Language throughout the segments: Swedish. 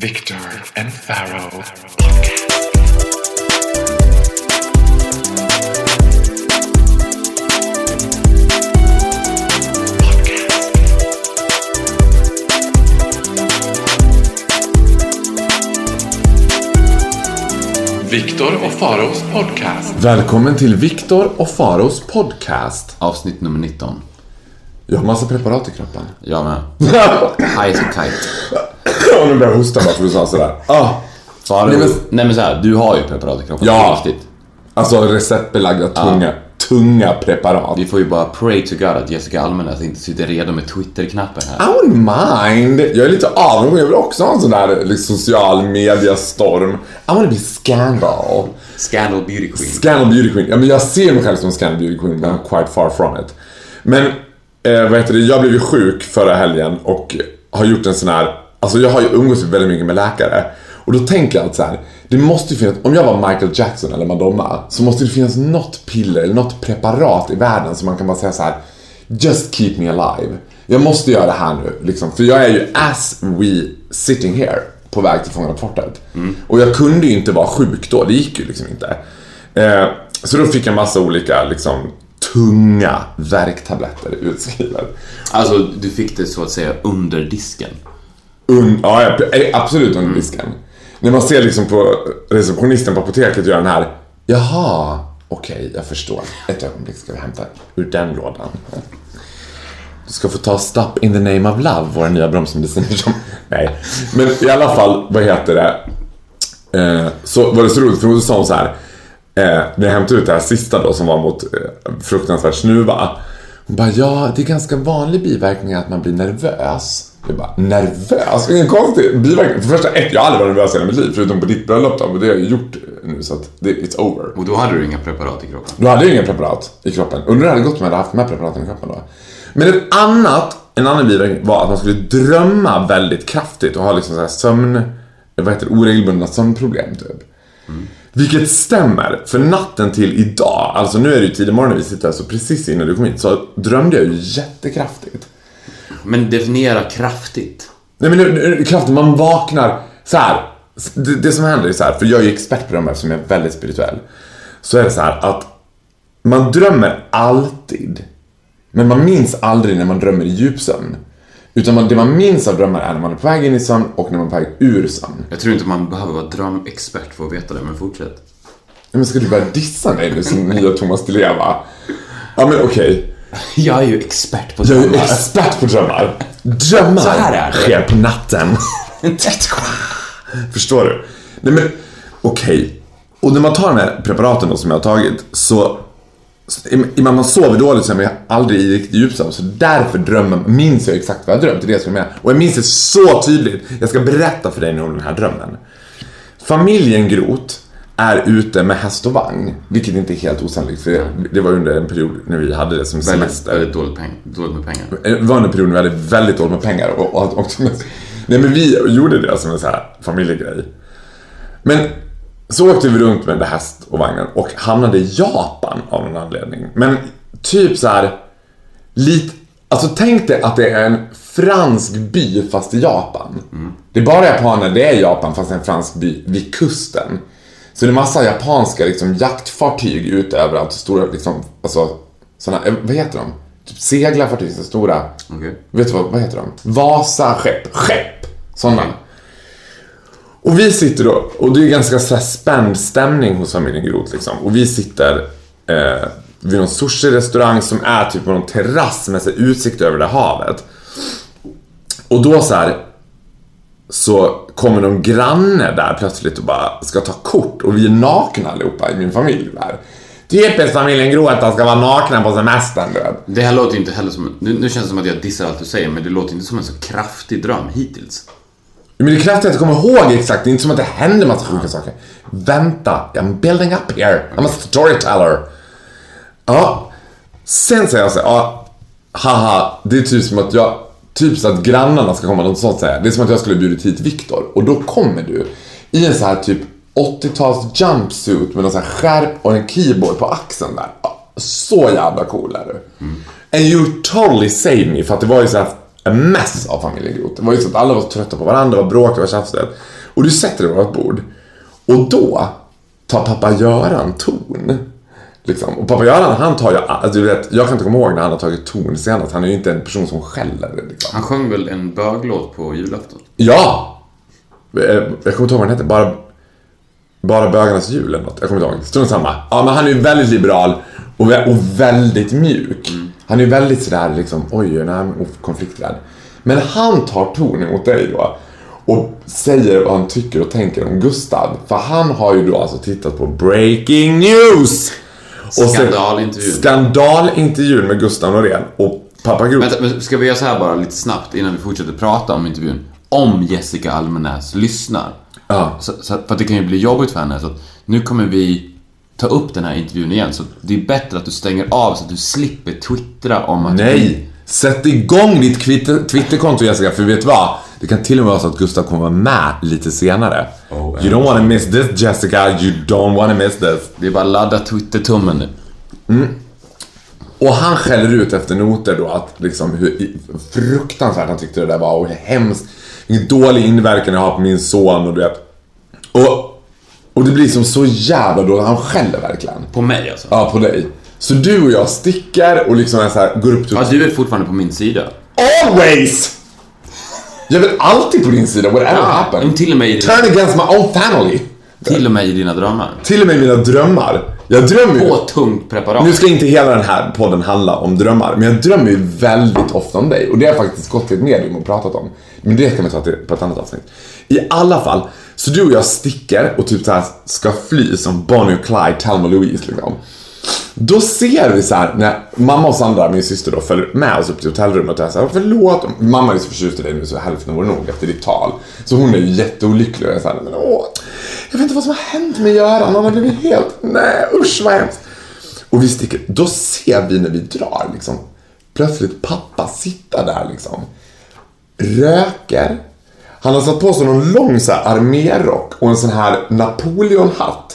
Victor and Pharaoh. Viktor och Faraos podcast. Välkommen till Viktor och Faros podcast. Avsnitt nummer 19. Jag har massa preparat i kroppen. Jag med. High kite. Och nu börjar jag hosta bara för att du sa sådär. Ah, Faro, Nej, nej, men- men, så här, du har ju preparat i kroppen. Ja. Det är viktigt. alltså receptbelagda tunga, tunga preparat. Vi får ju bara pray to God att Jessica Almenäs inte sitter redo med Twitter-knappen här. I wouldn't mind. Jag är lite avundsjuk. Jag vill också ha en sån där liksom, social media-storm. I wanna be scandal. Scandal beauty queen. Scandal beauty queen. Ja, men jag ser mig själv som scandal beauty queen, men I'm quite far from it. Men, eh, vad heter det, jag blev ju sjuk förra helgen och har gjort en sån här, alltså jag har ju umgås väldigt mycket med läkare. Och då tänker jag att så här, det måste ju finnas, om jag var Michael Jackson eller Madonna, så måste det finnas något piller eller något preparat i världen som man kan bara säga så här: Just keep me alive. Jag måste göra det här nu, liksom. För jag är ju as we sitting here på väg till Fångarna på fortet. Och jag kunde ju inte vara sjuk då, det gick ju liksom inte. Eh, så då fick jag massa olika, liksom, tunga värktabletter utskrivet. Alltså, du fick det så att säga under disken. Un, ja, eh, absolut under disken. När man ser liksom på receptionisten på apoteket göra den här, jaha, okej, jag förstår. Ett ögonblick ska vi hämta ur den lådan. Du ska få ta Stop in the name of love, våra nya bromsmediciner som... Nej, men i alla fall, vad heter det? Eh, så var det så roligt, för då sa hon så här, eh, när jag hämtade ut det här sista då som var mot eh, fruktansvärd snuva. Hon bara, ja, det är ganska vanlig biverkning att man blir nervös. Jag bara, nervös? Ingen konstig biverkning. För första, ett, jag har aldrig varit nervös i hela mitt liv, förutom på ditt bröllop då, men det har jag gjort nu så att det, it's over. Och då hade du inga preparat i kroppen. Då hade jag inga preparat i kroppen. Undrar hur det hade gått om jag hade haft de här preparaten i kroppen då. Men ett annat, en annan biverkning var att man skulle drömma väldigt kraftigt och ha liksom så här sömn, vad heter det, oregelbundna sömnproblem typ. Vilket stämmer, för natten till idag, alltså nu är det ju tidig morgon när vi sitter här, så precis innan du kom hit så drömde jag ju jättekraftigt. Men definiera kraftigt. Nej men nu- nu- kraftigt, man vaknar så här. Det, det som händer är så här, för jag är ju expert på drömmar eftersom jag är väldigt spirituell. Så är det så här att man drömmer alltid. Men man minns aldrig när man drömmer i djupsömn. Utan man, det man minns av drömmar är när man är på väg in i sömn och när man är på väg ur sömn. Jag tror inte man behöver vara drömexpert för att veta det, men fortsätt. Men ska du börja dissa mig nu som nya Thomas Di Leva? Ja men okej. Jag är ju expert på Jag är ju drömmar. expert på drömmar. Drömmar Så här är det. sker på natten. Förstår du? Nej men, okej. Och när man tar de här preparaten då som jag har tagit så i i och med att man sover dåligt så är man ju aldrig i riktigt djupsömn. Så därför drömmer, minns jag exakt vad jag drömt. Det är det som är med. Och jag minns det så tydligt. Jag ska berätta för dig nu om den här drömmen. Familjen Groth är ute med häst och vagn. Vilket inte är helt osannolikt för det, det var under en period när vi hade det som Väldigt, semester. väldigt dåligt, peng, dåligt med pengar. Det var en period när vi hade väldigt dåligt med pengar och, och, och Nej men vi gjorde det som en så här familjegrej. Men så åkte vi runt med häst och vagnen och hamnade i Japan av någon anledning. Men typ så här lite, alltså tänk dig att det är en fransk by fast i Japan. Det är bara japaner, det är Japan fast en fransk by vid kusten. Så det är massa japanska liksom, jaktfartyg ute överallt, stora liksom, alltså såna, eh, vad heter de? Typ seglarfartyg, så stora. Okej. Vet du vad, vad heter de? Vasa-skepp. Skepp! Sådana. Och vi sitter då, och det är ganska så här spänd stämning hos familjen Groth liksom. Och vi sitter eh, vid någon sushi-restaurang som är typ på någon terrass med så utsikt över det havet. Och då så här så kommer någon granne där plötsligt och bara ska ta kort och vi är nakna allihopa i min familj där. Typiskt familjen Groth att de ska vara nakna på semestern du vet. Det här låter inte heller som... Nu, nu känns det som att jag dissar allt du säger, men det låter inte som en så kraftig dröm hittills. Men det krävs att jag kommer ihåg exakt, det är inte som att det händer massa sjuka saker. Vänta, I'm building up here. I'm a storyteller. Ja, sen säger jag så här, ja, haha, det är typ som att jag, typ så att grannarna ska komma, något sånt säger. Det är som att jag skulle bjudit hit Viktor och då kommer du i en så här typ 80-tals jumpsuit med någon så här skärp och en keyboard på axeln där. Så jävla cool är du. And you totally saved me för att det var ju så här en mess av familjen Groth. Det var ju så att alla var trötta på varandra, det var bråk, det var tjafsigt. Och du sätter dig vid vårt bord. Och då tar pappa Göran ton. Liksom. Och pappa Göran, han tar ju, alltså, du vet, jag kan inte komma ihåg när han har tagit ton senast. Han är ju inte en person som skäller. Liksom. Han sjöng väl en böglåt på julafton? Ja! Eh, Jag kommer inte ihåg vad den hette. Bara, bara bögarnas jul eller något. Jag kommer inte ihåg. Strunt samma. Ja, men han är ju väldigt liberal och, och väldigt mjuk. Han är ju väldigt sådär liksom, oj, nej, konflikträdd. Men han tar ton emot dig då och säger vad han tycker och tänker om Gustav. För han har ju då alltså tittat på Breaking News! Skandalintervjun. Skandalintervjun med Gustav Norén och pappa Groth. Vänta, men ska vi göra så här bara lite snabbt innan vi fortsätter prata om intervjun? Om Jessica Almenäs lyssnar. Ja. Så, så, för att det kan ju bli jobbigt för henne. Så nu kommer vi ta upp den här intervjun igen. Så det är bättre att du stänger av så att du slipper twittra om att. Nej! Sätt igång ditt Twitter- Twitterkonto Jessica, för vet du vad? Det kan till och med vara så att Gustav kommer vara med lite senare. Oh, you don't wanna miss this Jessica, you don't wanna miss this. Det är bara att ladda Twitter-tummen nu. Och han skäller ut efter noter då att liksom hur fruktansvärt han tyckte det där var och hur hemskt, vilken dålig inverkan jag har på min son och du vet. Och, och det blir som så jävla då han skäller verkligen. På mig alltså. Ja, på dig. Så du och jag sticker och liksom är så här, går upp till... Ja, du är fortfarande på min sida. Always! Jag är väl alltid på din sida, whatever men happens. till och med Turn against my own family. till och med i dina drömmar. Till och med i mina drömmar. Jag drömmer ju... På tungt preparat. Nu ska inte hela den här podden handla om drömmar, men jag drömmer ju väldigt ofta om dig. Och det har jag faktiskt gått till ett medium och pratat om. Men det kan vi ta till, på ett annat avsnitt. I alla fall, så du och jag sticker och typ så här ska fly som Bonnie och Clyde, Thelma och Louise liksom. Då ser vi så här, när mamma och Sandra, min syster då, följer med oss upp till hotellrummet och jag säger förlåt, mamma är så förtjust i dig nu så hälften vore nog efter ditt tal. Så hon är ju jätteolycklig och jag säger men åh, jag vet inte vad som har hänt med Göran, han har blivit helt, nej usch vad hemskt. Och vi sticker, då ser vi när vi drar liksom, plötsligt pappa sitta där liksom, röker. Han har satt på sig någon lång så här armérock och en sån här Napoleonhatt.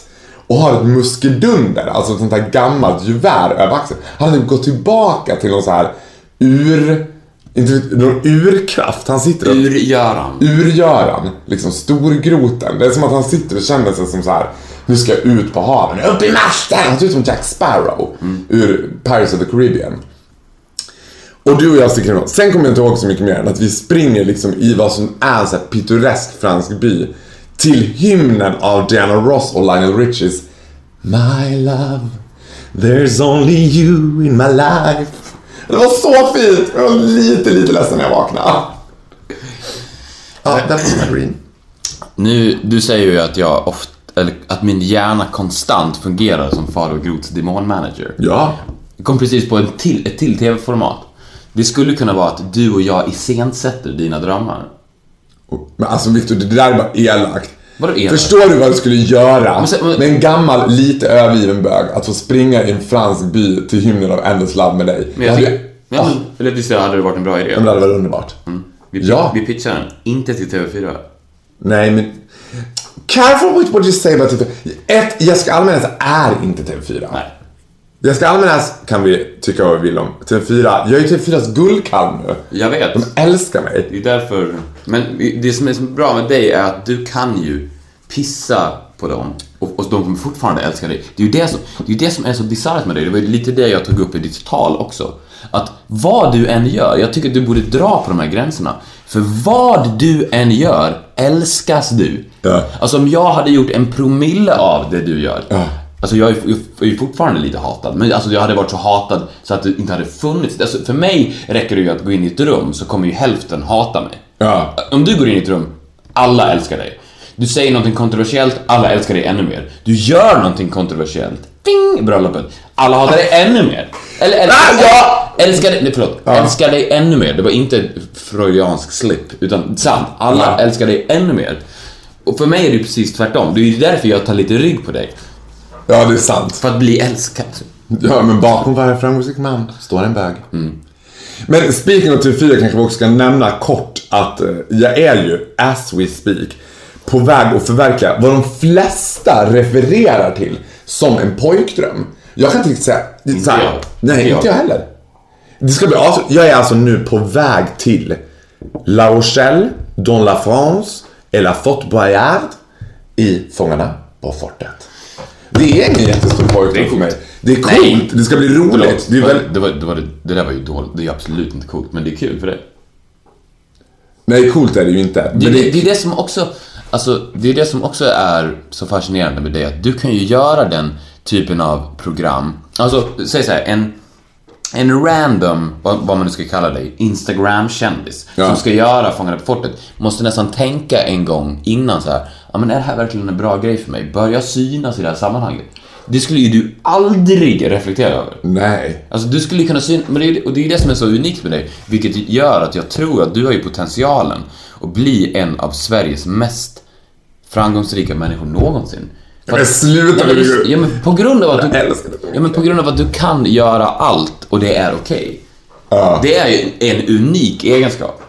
Och har ett muskedunder, alltså ett sånt här gammalt gevär över axeln. Han har typ gått tillbaka till någon så här ur... Inte någon urkraft. Han sitter och... Ur-Göran. Urgöran, liksom storgroten. Det är som att han sitter och känner sig som så här. nu ska jag ut på haven, upp i masten! Han ser ut som Jack Sparrow ur Pirates of the Caribbean. Och du och jag sticker ifrån. Sen kommer jag inte ihåg så mycket mer än att vi springer liksom i vad som är en pittoresk fransk by till hymnen av Diana Ross och Lionel Richies My love, there's only you in my life. Det var så fint! Jag var lite, lite ledsen när jag vaknade. Ja, was my dream. Nu, du säger ju att jag ofta, eller att min hjärna konstant fungerar som Faro Groths demonmanager. Ja. Jag kom precis på en till, ett till tv-format. Det skulle kunna vara att du och jag iscensätter dina drömmar. Men alltså Victor, det där är bara elakt. Vadå elakt? Förstår du vad du skulle göra Men sen- men- med en gammal, lite övergiven bög att få springa i en fransk by till hymnen av Endless Love med dig? Men jag tycker, hade- men, Ah, eller visst hade det varit en bra idé? men det hade varit underbart. Vi, Ja. vi pitchar den, inte till TV4. Nej, men... Careful with what you say about TV4. Ett, Jessica Almenäs är inte TV4. Nej. Jessica Almenäs kan vi tycka vad vi vill om. TV4, jag är ju TV4s guldkalv nu. Jag vet. De älskar mig. Det är därför... Men det som är så bra med dig är att du kan ju pissa på dem och, och de kommer fortfarande älska dig. Det är ju det som, det är, det som är så bisarrt med dig. Det var ju lite det jag tog upp i ditt tal också. Att vad du än gör, jag tycker att du borde dra på de här gränserna. För vad du än gör, älskas du. Ja. Alltså om jag hade gjort en promille av det du gör, Ja. Alltså jag är, jag är fortfarande lite hatad, men alltså jag hade varit så hatad så att det inte hade funnits. Alltså för mig räcker det ju att gå in i ett rum så kommer ju hälften hata mig. Ja. Om du går in i ett rum, alla älskar dig. Du säger någonting kontroversiellt, alla älskar dig ännu mer. Du gör någonting kontroversiellt, ding, bröllopet. Alla hatar dig ännu mer. Eller, eller Ah, ja! älskar dig, nej, förlåt, älskar dig ännu mer. Det var inte freudiansk slip, utan sant. Alla Ja. älskar dig ännu mer. Och för mig är det ju precis tvärtom. Det är ju därför jag tar lite rygg på dig. Ja, det är sant. För att bli älskad. Ja, men bakom varje framgångsrik man står en bög. Men speaking of TV4 kanske vi också ska nämna kort att eh, jag är ju, as we speak, på väg att förverkliga vad de flesta refererar till som en pojkdröm. Jag kan inte riktigt säga... så här, jag. Nej, Inte inte jag. jag heller. Det ska bli, alltså, jag är alltså nu på väg till La Rochelle, Don La France eller Fort Boyard i Fångarna på fortet. Det är ingen jättestor pojkdröm för mig. Det är coolt, Nej. det ska bli roligt. Det, är väl, det, var, det, var, det där var ju dåligt. Det är absolut inte coolt, men det är kul för det. nej, coolt är det ju inte. Det, det, det, är det som också, alltså, det är det som också är så fascinerande med det, att du kan ju göra den typen av program. Alltså, säg så här, en, en random, vad, vad man nu ska kalla dig, Instagram-kändis Ja. som ska göra Fångarna på fortet måste nästan tänka en gång innan så här, ja men är det här verkligen en bra grej för mig? Bör jag synas i det här sammanhanget? Det skulle ju du aldrig reflektera över. nej. Alltså du skulle kunna synas, men det är, och det är det som är så unikt med dig, vilket gör att jag tror att du har ju potentialen att bli en av Sveriges mest framgångsrika människor någonsin. För Men sluta nu. ja, men på grund av att du... Ja, men på grund av att du kan göra allt och det är okej. Ja. Det är ju en unik egenskap.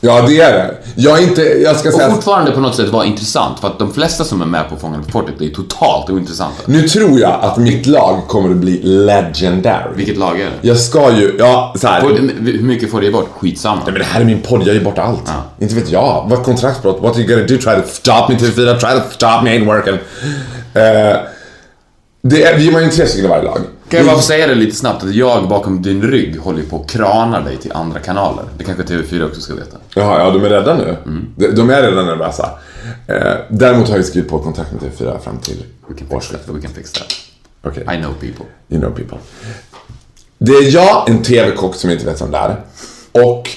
Ja, det är det. Jag är inte, jag ska Och säga... fortfarande på något sätt vara intressant, för att de flesta som är med på Fångarna på fortet är totalt ointressanta. Nu tror jag att mitt lag kommer att bli legendary. Vilket lag är det? Jag ska ju, ja så här. Får- Hur mycket får det bort? Skitsamma. Nej, men det här är min podd, jag ger bort allt. Ja. Inte vet jag. Vad kontraktsbrott? What are you gonna do? Try to stop me TV4? Try to stop me ain't working. Eh, det är, vi är ju tre stycken i varje lag. Kan jag bara få säga det lite snabbt att jag bakom din rygg håller på och kranar dig till andra kanaler. Det kanske TV4 också ska veta. Jaha, ja de är rädda nu. De, de är redan nervösa. Eh, däremot har jag skrivit på kontrakt med TV4 fram till årsskiftet. We can fix that. Okej, I know people. you know people. Det är jag, en TV-kock som jag inte vet vem det är, och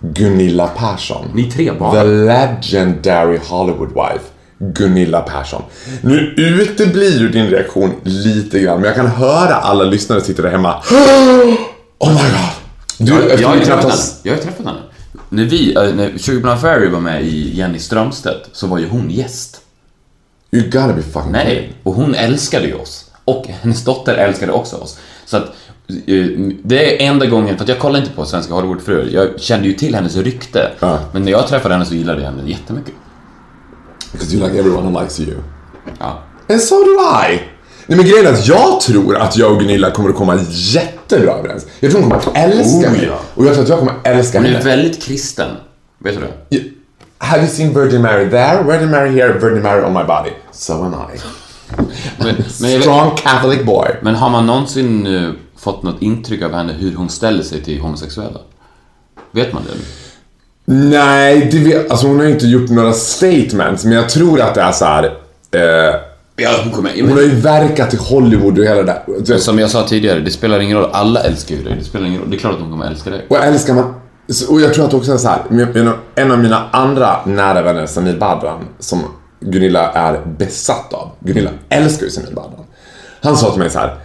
Gunilla Persson. Ni tre bara. The legendary Hollywood wife, Gunilla Persson. Nu uteblir ju din reaktion lite grann, men jag kan höra alla lyssnare sitter där hemma. Oh my god! Du, Jag, jag, har träffat henne. Jag har träffat henne. När vi, äh, när Sugar Ferry var med i Jenny Strömstedt så var ju hon gäst. You gotta be fucking Nej, och hon älskade ju oss. Och hennes dotter älskade också oss. Så att eh, det är enda gången, för att jag kollar inte på Svenska Hollywoodfruar. Jag kände ju till hennes rykte. Ja. Men när jag träffade henne så gillade jag henne jättemycket. Because you like everyone who likes you. Ja. And so do I! Nej men grejen är att jag tror att jag och Gunilla kommer att komma jättebra överens. Jag tror hon kommer att älska Oh, mig. ja. Och jag tror att jag kommer att älska Hon är henne. väldigt kristen. Vet du det? Have you seen Virgin Mary there? Virgin Mary here, Virgin Mary on my body. So am I. Men, men, Strong Catholic boy. men har man någonsin eh, fått något intryck av henne hur hon ställer sig till homosexuella? Vet man det? Nej, det vet, alltså hon har ju inte gjort några statements, men jag tror att det är så här. Eh, Ja, hon kommer... hon har ju verkat i Hollywood och hela det där. Som jag sa tidigare, det spelar ingen roll. Alla älskar ju dig. Det spelar ingen roll. Det är klart att hon kommer älska dig. Och jag älskar man... Och jag tror att också är så här, en av mina andra nära vänner, Samir Badran, som Gunilla är besatt av. Gunilla älskar ju Samir Badran. Han sa till mig så här.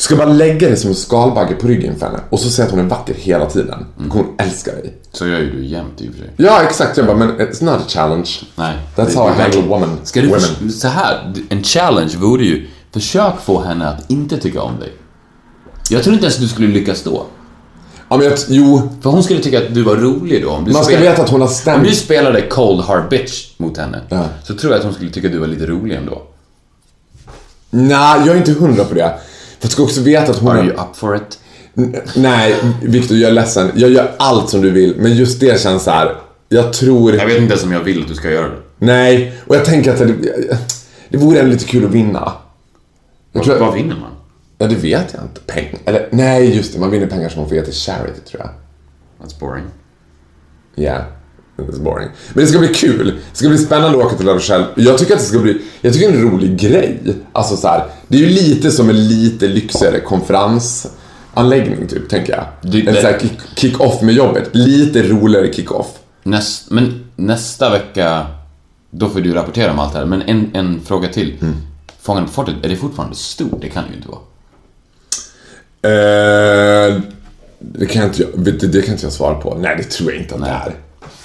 Du ska bara lägga dig som en skalbagge på ryggen för henne och så säga att hon är vacker hela tiden. Kommer hon älska dig. Så gör ju du jämt i och för sig. Ja, exakt. Jag bara, men it's not a challenge. Nej. That's how I handle women. Ska du women. så här, en challenge vore ju, försök få henne att inte tycka om dig. Jag tror inte ens du skulle lyckas då. Ja, men jag, jo, För hon skulle tycka att du var rolig då. Om du man ska spelar- veta att hon har Om stämt. du spelade Cold Hard Bitch mot henne, Ja. så tror jag att hon skulle tycka att du var lite rolig ändå. Nej, jag är inte hundra på det. För du ska också veta att hon Are you up for it? Nej, Viktor, jag är ledsen. Jag gör allt som du vill, men just det känns så här. Jag tror... Jag vet inte ens om jag vill att du ska göra det. Nej, och jag tänker att det, det vore ändå lite kul att vinna. Jag tror, Vad vinner man? ja, det vet jag inte. Pengar. Eller nej, just det. Man vinner pengar som man får ge till charity, tror jag. That's boring. Yeah. Boring. Men det ska bli kul. Det ska bli spännande att åka till La Rochelle. Jag tycker att det ska bli, jag tycker det är en rolig grej. Alltså så här, det är ju lite som en lite lyxigare konferensanläggning typ, tänker jag. Det- en sån här kick- kick-off med jobbet. Lite roligare kick-off. Näst, men nästa vecka, då får du rapportera om allt det här. Men en, en fråga till. Mm. Fångarna på fortet, är det fortfarande stort? Det kan det ju inte vara. Eh, det, kan jag inte, det, det kan inte jag svara på. Nej, det tror jag inte att det är.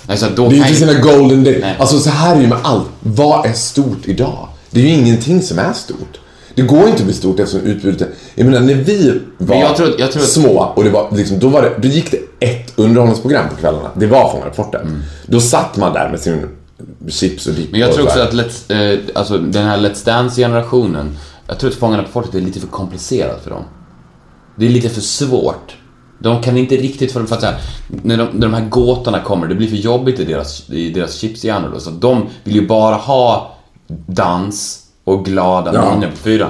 Nej, så att då Det är kan inte ju- sina golden days. Alltså så här är ju med allt. Vad är stort idag? Det är ju ingenting som är stort. Det går inte att bli stort eftersom utbudet är... Jag menar när vi var jag tror- jag tror att- små och det var liksom, då, var det, då gick det ett underhållningsprogram på kvällarna. Det var Fångarna på fortet. Då satt man där med sin chips och dipp Mm. Men jag tror också att Let's, eh, alltså, den här Let's Dance-generationen, jag tror att Fångarna på fortet är lite för komplicerat för dem. Det är lite för svårt. De kan inte riktigt, för, för att här, när, de, när de här gåtorna kommer, det blir för jobbigt i deras, i deras chipshjärnor så de vill ju bara ha dans och glada Ja. miner på fyra.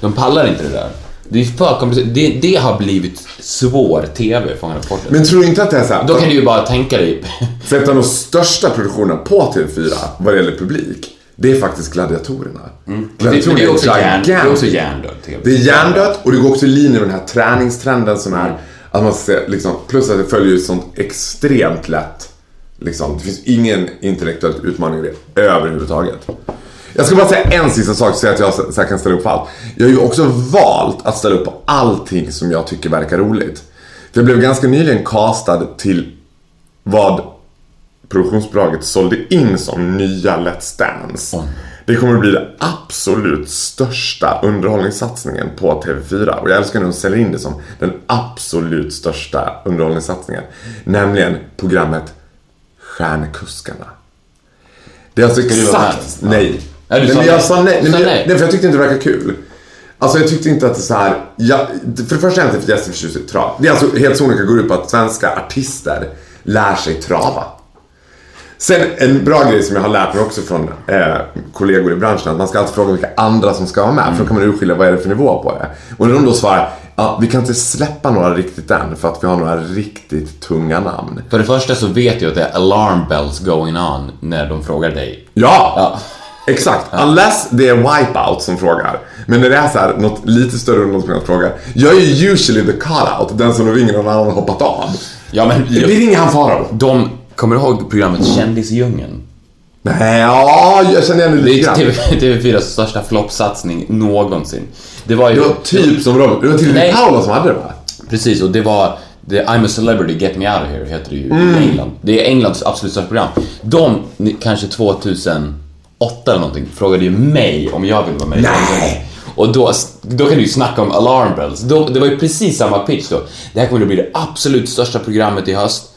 De pallar inte det där. Det är för komplicerat. Det, det har blivit svår TV, Fångarna på fortet. Men tror du inte att det är så här? Då kan du ju bara tänka dig... För att de största produktionerna på TV4 vad det gäller publik, det är faktiskt Gladiatorerna. Mm. Det, men det det är också hjärndöd TV. Det är hjärndött och det går också i linje med den här träningstrenden som är att man ska, liksom, plus att det följer ju sånt extremt lätt. Liksom, det finns ingen intellektuell utmaning i det överhuvudtaget. Jag ska bara säga en sista sak så att jag så här kan ställa upp på allt. Jag har ju också valt att ställa upp på allting som jag tycker verkar roligt. För jag blev ganska nyligen castad till vad produktionsbolaget sålde in som nya Let's Dance. Det kommer att bli den absolut största underhållningssatsningen på TV4. Och jag älskar när de säljer in det som den absolut största underhållningssatsningen. Nämligen programmet Stjärnkuskarna. Det är alltså exakt... Nej. Ja, du nej, sa men jag nej. sa nej. Nej, nej. jag, nej, för jag tyckte inte det verkade kul. Alltså jag tyckte inte att det så här. Jag, för det första är jag inte jätteförtjust i trav. Det är alltså helt sonika går ut på att svenska artister lär sig trava. Sen en bra grej som jag har lärt mig också från eh, kollegor i branschen att man ska alltid fråga vilka andra som ska vara med för då kan man urskilja vad är det för nivå på det. Och när de då svarar ja, vi kan inte släppa några riktigt än för att vi har några riktigt tunga namn. För det första så vet jag att det är alarm bells going on när de frågar dig. Ja! Ja. Exakt. Unless det är Wipeout som frågar. Men när det är så här, något lite större underhållsprogram som frågar. Jag är ju usually the cut-out, den som ringer någon annan hoppat av. Ja, men Vi ringer han Farao. de... Kommer du ihåg programmet Kändisdjungeln? Nej, ja, jag känner igen det Det lite är grann. TV, TV4s största floppsatsning någonsin. Det var ju... Det var typ som Robert. Det var till och med Nej. Paula som hade det va? Precis, och det var the I'm a celebrity, get me out of here, heter det ju Mm. i England. Det är Englands absolut största program. De, kanske 2008 eller någonting, frågade ju mig om jag ville vara med Nej. Och då, då kan du ju snacka om alarm bells. Då, det var ju precis samma pitch då. Det här kommer att bli det absolut största programmet i höst.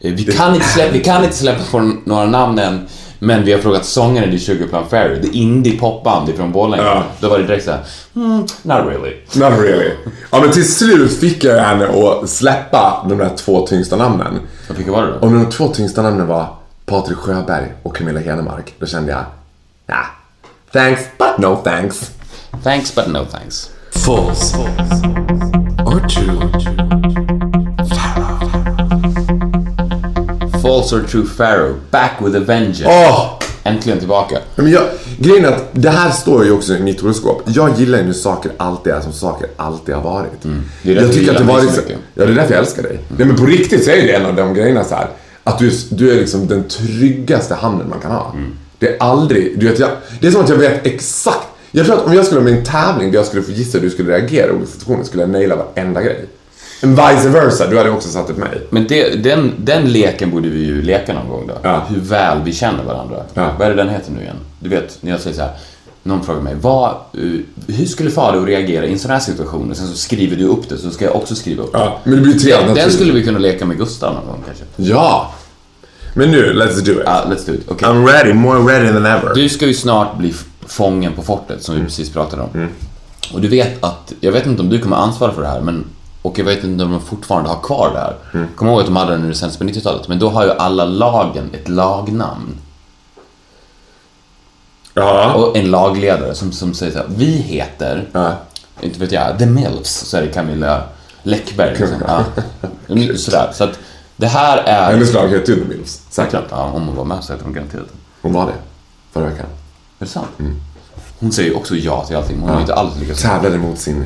Eh, Vi kan inte släppa, vi kan inte släppa på några namn än, men vi har frågat sångaren i Sugarplum Fairy, det indie popband ifrån Borlänge. Ja. Då var det direkt såhär, mm, not really. Not really. Ja, men till slut fick jag henne att släppa de där två tyngsta namnen. Vilka var det då? Och när de två tyngsta namnen var Patrik Sjöberg och Camilla Henemark, då kände jag, nah, thanks, but no thanks. Thanks but no thanks. False or true? False or true Pharaoh, back with a vengeance. Åh! Äntligen tillbaka. Men jag, grejen är att det här står ju också i mitt horoskop. Jag gillar ju när saker alltid är som saker alltid har varit. Mm. Det är jag tycker att det varit så mycket. Ja, det är därför jag älskar dig. Nej, men på riktigt så är det en av de grejerna så här. Att du, du är liksom den tryggaste handen man kan ha. Mm. Det är aldrig, du vet, jag, det är som att jag vet exakt. Jag tror att om jag skulle ha en tävling där jag skulle få gissa hur du skulle reagera i olika situationer skulle jag naila varenda grej. En vice versa, du hade också satt upp mig. Men det, den, den leken borde vi ju leka någon gång då. Ja. Hur väl vi känner varandra. Ja. Vad är det den heter nu igen? Du vet, när jag säger så här. Någon frågar mig, vad, eh, hur skulle Farao reagera i en sån här situation? Och sen så skriver du upp det, så ska jag också skriva upp det. Ja, men det blir tre Den, den skulle vi kunna leka med Gustav någon gång kanske. Ja! Men nu, let's do it. Ja, let's do it. Okej. I'm ready, more ready than ever. Du ska ju snart bli fången på fortet, som vi precis pratade om. Och du vet att, jag vet inte om du kommer ansvara för det här, men och jag vet inte om de fortfarande har kvar det här. Kom ihåg att de hade det sänds på 90-talet, men då har ju alla lagen ett lagnamn. Ja. Och en lagledare som, som säger så här, vi heter, Ja. inte vet jag, The Milfs, så är det Camilla Läckberg. Liksom. Ja. Mm, Sådär, så att det här är... Hennes lag heter ju The Mills. Säkert. Ja, om hon var med så heter hon garanterat. Hon var det. Förra veckan. Är det sant? Hon säger ju också ja till allting, hon har ju inte alls lyckats. Tävlade mot sin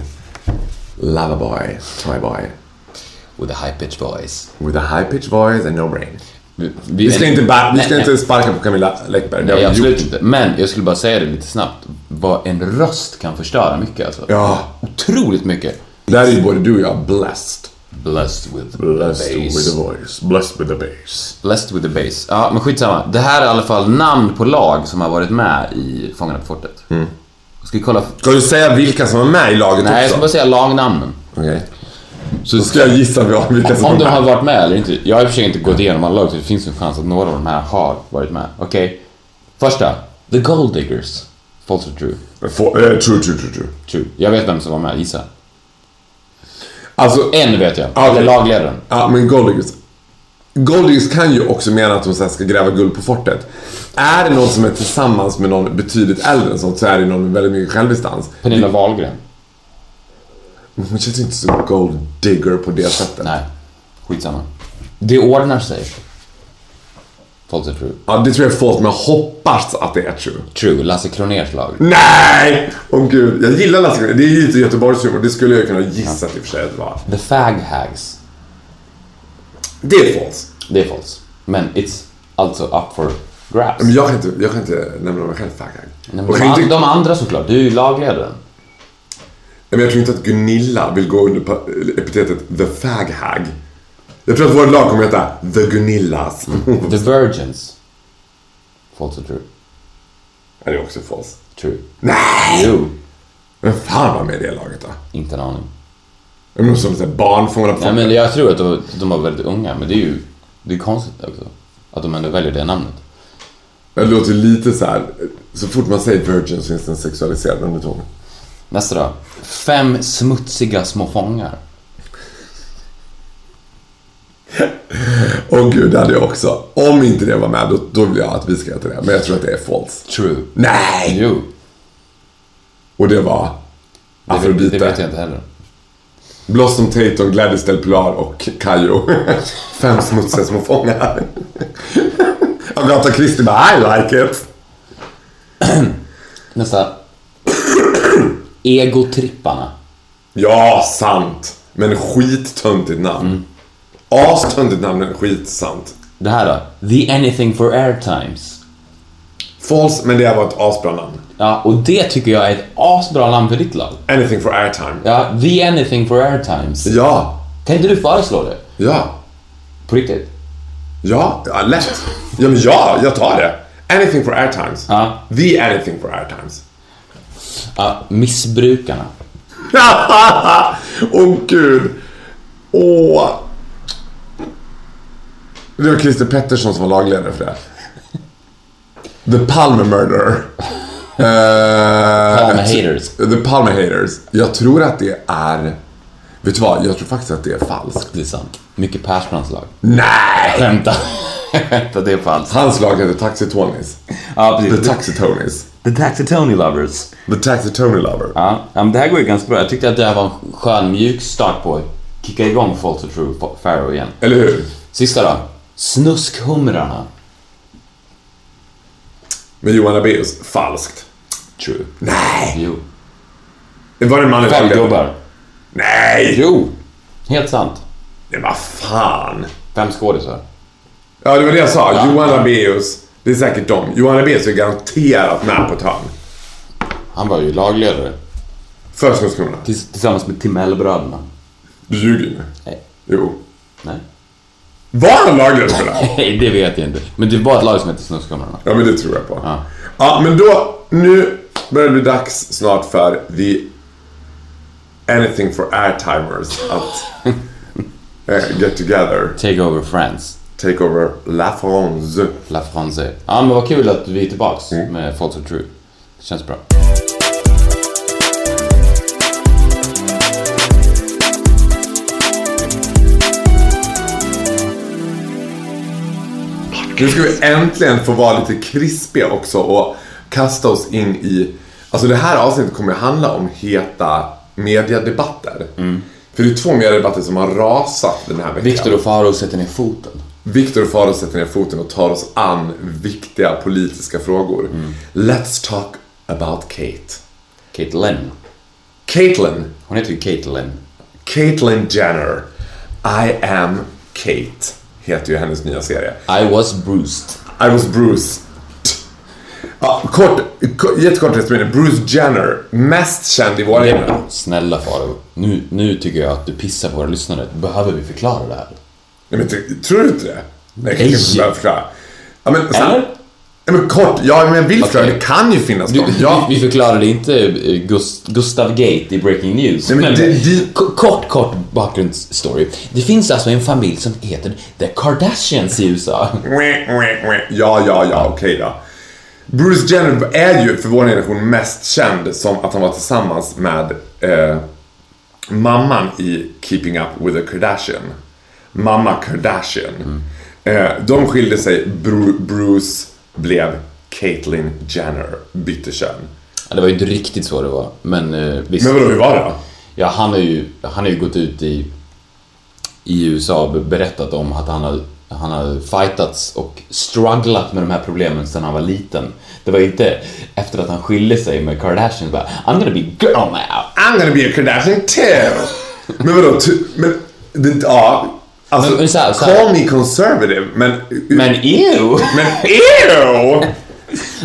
loverboy, toyboy. With a high pitch voice. With a high pitch voice and no brain. Vi, Vi ska, inte, ba- vi ska nej. inte sparka på Camilla Läckberg. Det har vi absolut inte. Men jag skulle bara säga det lite snabbt. Vad en röst kan förstöra mycket alltså. Ja. Otroligt mycket. Där är ju både du och jag blessed. Blessed with Blessed the with bass. the voice. Blessed with the bass. Blessed with the bass. Ja, men skitsamma. Det här är i alla fall namn på lag som har varit med i Fångarna på fortet. Ska vi kolla? Ska du säga vilka som är med i laget Nej, jag ska också? bara säga lagnamnen. Okej. Så ska jag gissa vilka som Om är de med? har varit med eller inte. Jag har i och för sig inte gått igenom alla lag, så det finns en chans att några av de här har varit med. Okej. Första. The Gold Diggers. False or true? Få- eh, true, true, true, true. True. Jag vet vem som var med, gissa. Alltså, En vet jag. Ja, okej. Eller lagledaren. Ja, men golddiggers. Golddiggers kan ju också mena att de så här ska gräva guld på fortet. Är det någon som är tillsammans med någon betydligt äldre än sånt så är det någon med väldigt mycket självdistans. Pernilla Wahlgren. Hon känns inte så gold digger på det sättet. Nej. Skitsamma. Det ordnar sig. False or true. Ja, det tror jag är falskt, men jag hoppas att det är true. True. Lasse Kroners lag. Nej! Åh gud, jag gillar Lasse Kronér. Det är ju lite Göteborgshumor. Det skulle jag kunna gissa i och för sig att det var. The Fag Hags. Det är falskt. Det är false. Men it's also up for grabs. Men jag kan inte, jag kan inte nämna mig själv fag Nej, men de, inte, de andra såklart. Du är ju lagledaren. men jag tror inte att Gunilla vill gå under epitetet the fag hag. Jag tror att vårt lag kommer heta the Gunillas. The Virgins. False or true? är det också falskt? True. Nej! Jo. Men fan var med i det laget då? Inte en aning. Det någon som säger barn fångade på Nej, men jag tror att de, de var väldigt unga, men det är ju det är konstigt också. Att de ändå väljer det namnet. Det låter lite så här. så fort man säger virgin så finns det en sexualiserad underton. Nästa då. Fem smutsiga små fångar. Åh gud, det hade jag också. Om inte det var med, då, då vill jag att vi ska heta det. Men jag tror att det är falskt. True. Nej! Jo. Och det var Det, Afrodite. det vet jag inte heller. Blossom Tatum, Gladys Del Pilar och Kayo. Fem smutsiga små fångar. Agatha Christie bara, I like it. Nästa. Egotripparna. Ja, sant. Men skittöntigt namn. Mm. Astöntigt namn, men skitsant. Det här då. The Anything for Airtimes. False, men det var ett asbra namn. Ja, och det tycker jag är ett asbra namn för ditt lag. Anything for airtime. Ja, The Anything for Airtimes. Ja, Kan inte du föreslå det? ja, På riktigt? ja, ja lätt. Ja, men ja, jag tar det. Anything for airtimes. Ja. The anything for airtimes. Ja, Missbrukarna. Åh gud. Åh. Det var Christer Pettersson som var lagledare för det. The Palme Murderer. Eh, Palme Haters. The Palme Haters. Jag tror att det är... Vet du vad? Jag tror faktiskt att det är falskt. Det är sant. Mycket Persbrandts lag. Nej! Skämta. Det är falskt. Hans lag heter Taxi Tonys. Ja, The Taxi Tonys. The Taxi Tony Lovers. The Taxi Tony Lover. Ja, men det här går ju ganska bra. Jag tyckte att det här var en skön mjuk start på att kicka igång False or True Pharaoh igen. Eller hur? Sista då. Snuskhumrarna. Med Johan Abeus. Falskt. True. Nej! Jo. Var det en manlig Fem gubbar. Nej! Jo. Helt sant. Men vad fan. Fem skådisar. Ja, det var det jag sa. Ja. Johan Abeus. Det är säkert dem. Johan Abeus är garanterat med på ett hörn. Han var ju lagledare. För Snuskhumrarna. Tills- Tillsammans med Timell-bröderna. Du ljuger ju nu. Nej. Jo. Nej. Var han lagledare det? Nej, det vet jag inte. Men det var ett lag som hette Snuskhumrarna. Ja, men det tror jag på. Ja. Ja, men då, nu börjar det bli dags snart för the anything for airtimers att eh, get together, Take over France. take over La France. La France. Ja, men vad kul att vi är tillbaks med False or True. Det känns bra. Nu ska vi äntligen få vara lite krispiga också och kasta oss in i... Alltså det här avsnittet kommer att handla om heta mediadebatter. För det är två mediadebatter som har rasat den här veckan. Victor och Faro sätter ner foten. Viktor och Faro sätter ner foten och tar oss an viktiga politiska frågor. Let's talk about Kate. Caitlyn. Caitlyn. Hon heter ju Caitlyn. Caitlyn Jenner. I am Kate. Heter ju hennes nya serie. I was bruised. I was Bruce. Ja, kort, jättekort resumé. Bruce Jenner. Mest känd i våra ögon. Snälla Faro. Nu, nu tycker jag att du pissar på våra lyssnare. Behöver vi förklara det här? Nej, men t- tror du inte det? Nej, jag kanske inte Nej. behöver förklara. Ja, men, sen- Eller? Ja, men kort, ja men jag vill förklara. Okej. Det kan ju finnas Du. Ja. vi, förklarade inte eh, Gust, Gustav Gate i Breaking News. Nej, men det- det- K- Kort, kort bakgrundsstory. Det finns alltså en familj som heter The Kardashians i USA. Ja, ja, ja, okej då. Bruce Jenner är ju för vår generation mest känd som att han var tillsammans med eh, mamman i Keeping Up With The Kardashian, mamma Kardashian, eh, de skilde sig, Bru- Bruce blev Caitlyn Jenner, bytte kön. Ja, det var ju inte riktigt så det var, men eh, visst. Men vadå, hur var det då? Ja, han har ju, han har ju gått ut i, i USA och berättat om att han har, han har fightats och strugglat med de här problemen sedan han var liten. Det var inte efter att han skilde sig med Kardashian bara I'm gonna be girl now. I'm gonna be a Kardashian too! men vadå, men, det, ja, alltså, Men- men så här- så här- call me conservative, men... Men ew! men ew!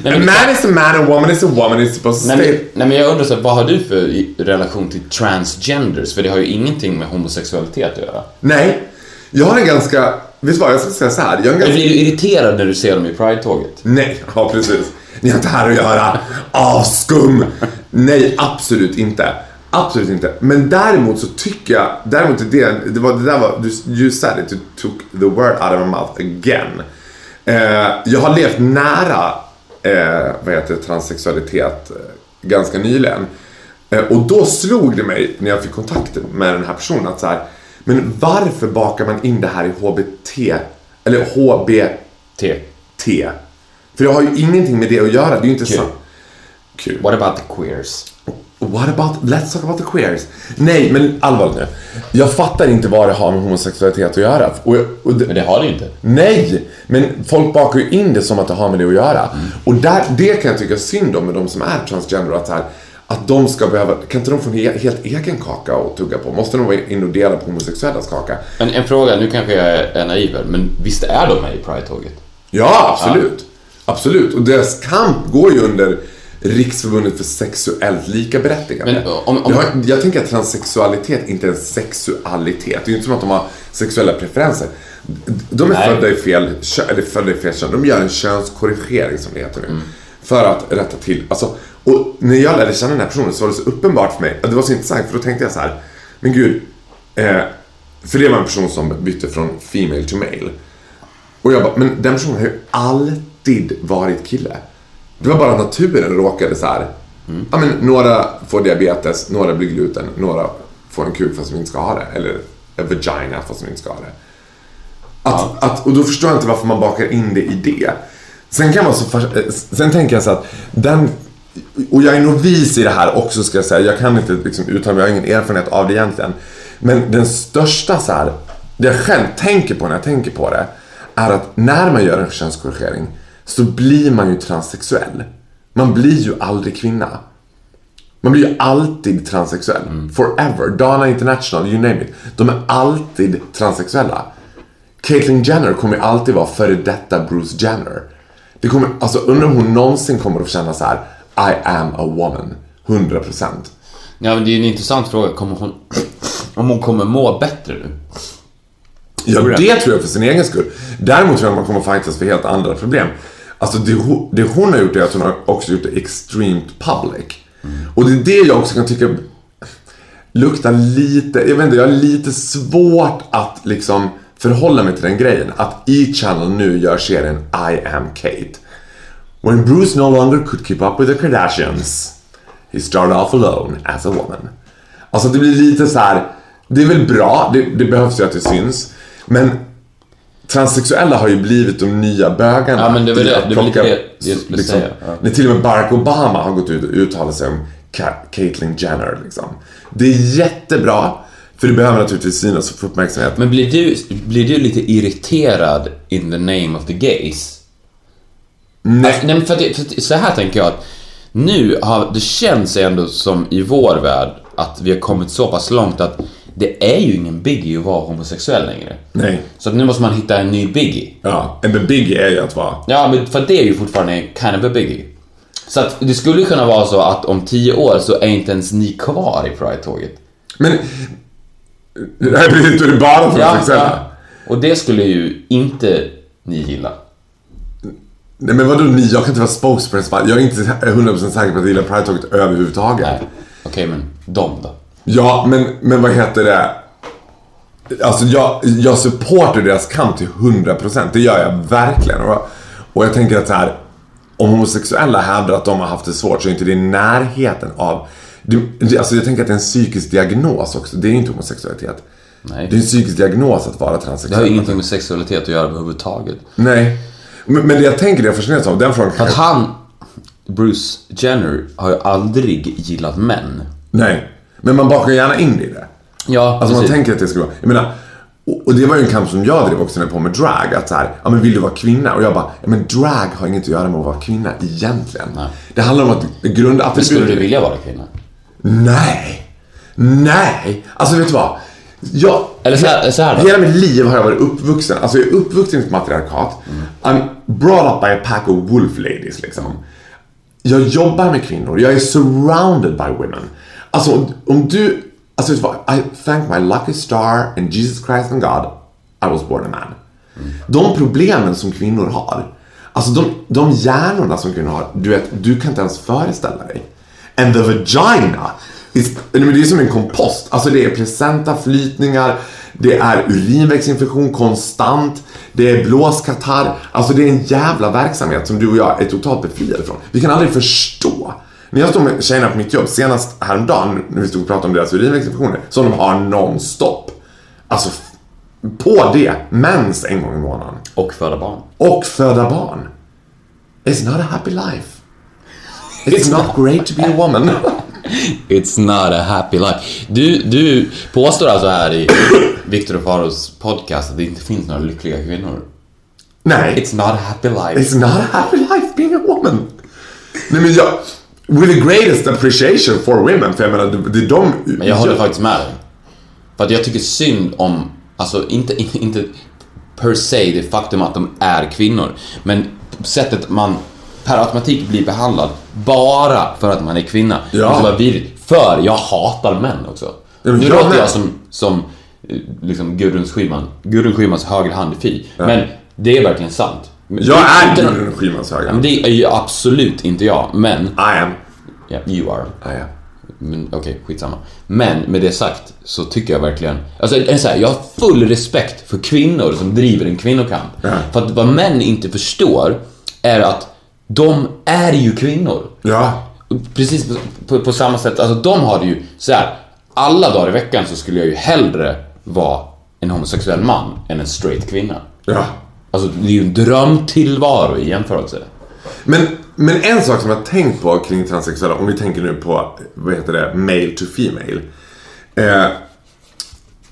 Nej, a men, man is a man, a woman is a woman, it's supposed to nej, stay... nej, men jag undrar så här, vad har du för relation till transgenders? För det har ju ingenting med homosexualitet att göra. Nej, jag har en ganska... Du vad, jag ska säga så här. Jag ganska... blir du irriterad när du ser dem i Pride-tåget? Nej, ja precis. Ni har inte här att göra. Avskum! Nej, absolut inte. Absolut inte. Men däremot så tycker jag, däremot är det, det, var, det där var, du, you said it, you took the word out of my mouth again. Eh, jag har levt nära, eh, vad heter transsexualitet eh, ganska nyligen. Eh, och då slog det mig när jag fick kontakt med den här personen att så här, men varför bakar man in det här i HBT, eller HBT? T. För det har ju ingenting med det att göra, det är ju inte Kul. sant. Kul. What about the queers? What about, let's talk about the queers. Nej, men allvarligt nu. Jag fattar inte vad det har med homosexualitet att göra. Och, och det, Men det har det ju inte. nej, men folk bakar ju in det som att det har med det att göra. Och där, det kan jag tycka synd om med de som är transgender. Att, så här, att de ska behöva, kan inte de få en he- helt egen kaka att tugga på? Måste de vara in och dela på homosexuellas kaka? Men en fråga, nu kanske jag är naiv men visst är de med i Pride-tåget? Ja, absolut. Absolut. Och deras kamp går ju under Riksförbundet för sexuellt likaberättigande. Men om- om- jag, jag tänker att transsexualitet inte är en sexualitet. Det är ju inte som att de har sexuella preferenser. De är Nej. födda i fel eller födda i fel kön. De gör en könskorrigering som det heter nu. För att rätta till. Alltså, och när jag lärde känna den här personen så var det så uppenbart för mig. Det var så intressant för då tänkte jag så här. Men gud. Eh, för det var en person som bytte från female to male. Och jag bara, men den personen har ju alltid varit kille. Det var bara naturen råkade så här. Ja, men några får diabetes, några blir gluten, några får en kuk fast de inte ska ha det. Eller en vagina fast de inte ska ha det. Att, att, och då förstår jag inte varför man bakar in det i det. Sen kan man så eh, Sen tänker jag så att den... Och jag är novis i det här också ska jag säga. Jag kan inte liksom uttala mig, jag har ingen erfarenhet av det egentligen. Men den största så här, det jag själv tänker på när jag tänker på det, är att när man gör en könskorrigering så blir man ju transsexuell. Man blir ju aldrig kvinna. Man blir ju alltid transsexuell. Forever. Dana International, you name it. De är alltid transsexuella. Caitlyn Jenner kommer ju alltid vara före detta Bruce Jenner. Det kommer, alltså undrar om hon någonsin kommer att känna så här: I am a woman. 100%. Ja, men det är ju en intressant fråga. Kommer hon, om hon kommer må bättre nu? Ja, jag. det tror jag för sin egen skull. Däremot tror jag att man kommer fightas för helt andra problem. Alltså det, det hon har gjort är att hon har också gjort det extremt public. Och det är det jag också kan tycka luktar lite, jag vet inte, jag har lite svårt att liksom förhålla mig till den grejen. Att E-Channel nu gör serien I am Kate. When Bruce no longer could keep up with the Kardashians, he started off alone as a woman. Alltså det blir lite så här. det är väl bra, det, det behövs ju att det syns. Men transsexuella har ju blivit de nya bögarna. Ja, men det var det- det var lite det jag skulle säga, ja. När till och med Barack Obama har gått ut och uttalat sig om Caitlyn Jenner. Liksom. Det är jättebra, för det behöver naturligtvis synas och få uppmärksamhet. Men blir du, blir du lite irriterad in the name of the gays? Nej. Alltså, nej, men för att, det- för att, så här tänker jag att nu har det känns ändå som i vår värld att vi har kommit så pass långt att det är ju ingen biggie att vara homosexuell längre. Nej. Så att nu måste man hitta en ny biggie. Ja, the biggie är ju att vara... Ja, men för det är ju fortfarande kind of a biggie. Så att det skulle kunna vara så att om tio år så är inte ens ni kvar i Pride-tåget. Men... Det här blir inte bara transsexuella. Och det skulle ju inte ni gilla. Nej men vadå ni? Jag kan inte vara spokesperson. Jag är inte 100% säker på att jag gillar Pride-tåget överhuvudtaget. Okej, men de då? Ja, men, men vad heter det? Alltså jag, jag supportar deras kamp till 100%. Det gör jag verkligen. Och, och jag tänker att så här, om homosexuella hävdar att de har haft det svårt så är inte det i närheten av det- alltså jag tänker att det är en psykisk diagnos också. Det är inte homosexualitet. Nej. Det är en psykisk diagnos att vara Det har transsexuell. ingenting med sexualitet att göra överhuvudtaget. Nej. Men, men det jag tänker, det jag fascineras av, den frågan För att han, Bruce Jenner, har ju aldrig gillat män. Nej. Men man bakar gärna in det i det. Ja, Alltså man tänker att det ska vara, jag menar, och och det var ju en kamp som jag drev också när jag på med drag. Att så här, ja men vill du vara kvinna? Och jag bara, ja men drag har inget att göra med att vara kvinna egentligen. Nej. Det handlar om att Men grundattributet... skulle du vilja vara kvinna? Nej! Nej! Alltså vet du vad? Jag, Eller så här, så här då. Hela mitt liv har jag varit uppvuxen, alltså jag är uppvuxen i ett matriarkat. I'm brought up by a pack of wolf ladies liksom. Jag jobbar med kvinnor, jag är surrounded by women. Alltså om, om du, alltså? I thank my lucky star and Jesus Christ and God, I was born a man. De problemen som kvinnor har, alltså de, de hjärnorna som kvinnor har, du vet, du kan inte ens föreställa dig. And the vagina, det är som en kompost. Alltså det är placenta, flytningar, det är urinvägsinfektion konstant, det är blåskatarr. Alltså det är en jävla verksamhet som du och jag är totalt befriade från. Vi kan aldrig förstå. När jag står med tjejerna på mitt jobb, senast häromdagen när vi stod och pratade om deras urinvägsinfektioner, som de har nonstop. Alltså på det, mens en gång i månaden. Och föda barn. Och föda barn. It's not a happy life. It's not great to be a woman. It's not a happy life. Du, du påstår alltså här i Victor och Faros podcast att det inte finns några lyckliga kvinnor. Nej. It's not a happy life. It's not a happy life being a woman. Nej men jag... With the greatest appreciation for women, för jag menar, det, det är de... Men jag håller faktiskt med dig. För att jag tycker synd om, alltså inte, inte per se det faktum att de är kvinnor, men sättet man per automatik blir behandlad bara för att man är kvinna. Ja. Det bara vidrigt. För jag hatar män också. Ja, nu låter jag som, som eh, liksom Gudrun Schyman, Gudrun Schymans högra hand i Fi. Men det är verkligen sant. Jag är inte- Gudrun Schymans. Ja, men det är ju absolut inte jag, men... I am. Ja, you are. I am. Men okej, skitsamma. Men med det sagt så tycker jag verkligen... Alltså en så här, jag har full respekt för kvinnor som driver en kvinnokamp. Ja. För att vad män inte förstår är att de är ju kvinnor. Ja. Precis på, på, på samma sätt, alltså de har det ju så här. Alla dagar i veckan så skulle jag ju hellre vara en homosexuell man än en straight kvinna. Ja. Alltså det är ju en drömtillvaro i jämförelse. Men, men en sak som jag har tänkt på kring transsexuella, om vi tänker nu på, vad heter det, male to female. Eh,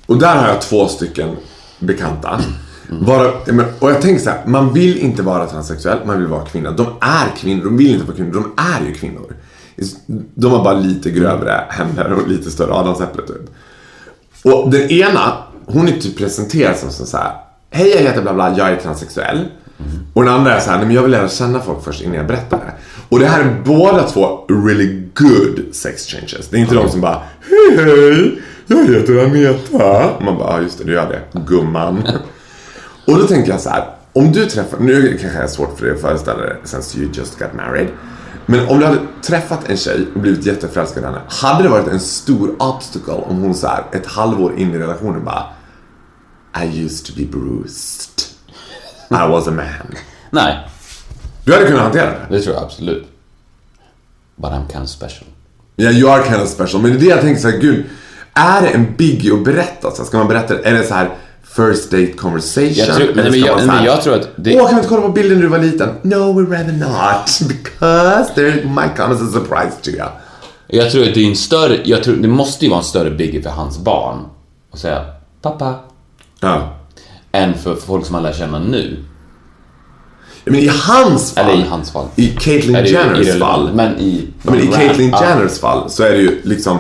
och där har jag två stycken bekanta. Vara, men- och jag tänker så här, man vill inte vara transsexuell, man vill vara kvinna. De är kvinnor, de vill inte vara kvinnor, de är ju kvinnor. De har bara lite grövre händer och lite större adamsäpple typ. Och den ena, hon är typ presenterad som så här. Hej jag heter bla bla, jag är transsexuell. Och den andra är så här, nej men jag vill lära känna folk först innan jag berättar det. Och det här är båda två really good sex changes. Det är inte de som bara, hej hej, jag heter Aneta. Man bara, ja just det, du gör det, gumman. Och då tänker jag så här, om du träffar, nu kanske det är svårt för dig att föreställa dig since you just got married. Men om du hade träffat en tjej och blivit jätteförälskad i henne, hade det varit en stor obstacle om hon så här ett halvår in i relationen bara I used to be bruised. I was a man. Nej, Du hade kunnat hantera det. det tror jag absolut. But I'm kind of special. Ja, you are kind of special. Men det är det jag tänker så här, gud. Är det en biggie att berätta? Så ska man berätta Är det så här first date conversation? Jag tror- men ska jag- men jag tror att det- Åh, kan vi inte kolla på bilden när du var liten? No, we'd rather not. Because there might come as a surprise to you. Jag tror att det är en större, jag tror, det måste ju vara en större biggie för hans barn att säga pappa, Ja. än för folk som han lär känna nu. Men i hans fall. Eller i hans fall. I Caitlyn Jenners fall. Men i... Ja, men i Caitlyn. Jenners fall så är det ju liksom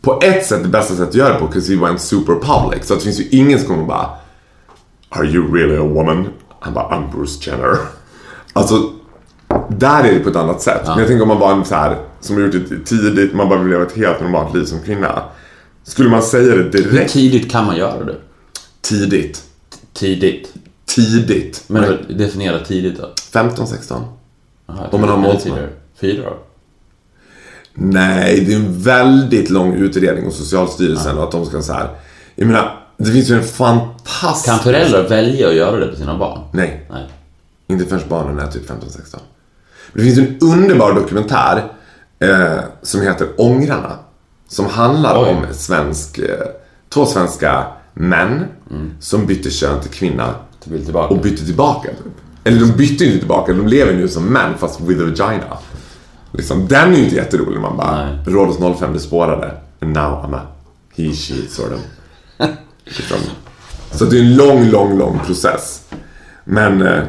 på ett sätt det bästa sättet att göra det på, 'cause he went super public. Så det finns ju ingen som kommer bara Are you really a woman? Han bara, I'm Bruce Jenner. Alltså, där är det på ett annat sätt. Men jag tänker om man var en så här som har gjort det tidigt, man bara vill leva ett helt normalt liv som kvinna. Skulle man säga det Hur direkt tidigt kan man göra det? tidigt? Tidigt. Tidigt. Men definiera tidigt då. 15, 16? Aha, Om man har tidigare. Fyra år. Nej, det är en väldigt lång utredning hos Socialstyrelsen och att de ska så här. Jag menar, det finns ju en fantastisk... Kan föräldrar välja att göra det på sina barn? Nej, Nej. inte förrän barnen är typ 15-16. Men det finns en underbar dokumentär eh, som heter Ångrarna. Som handlar Oj. om svensk, eh, två svenska män som bytte kön till kvinna och bytte tillbaka. Typ. Eller de bytte inte tillbaka, de lever nu som män fast with a vagina. Liksom, den är ju inte jätterolig när man bara, Nej. Rhodos 05 det spårade. And now I'm a he, she sort of. liksom. Så det är en lång, lång, lång process. Men, eh,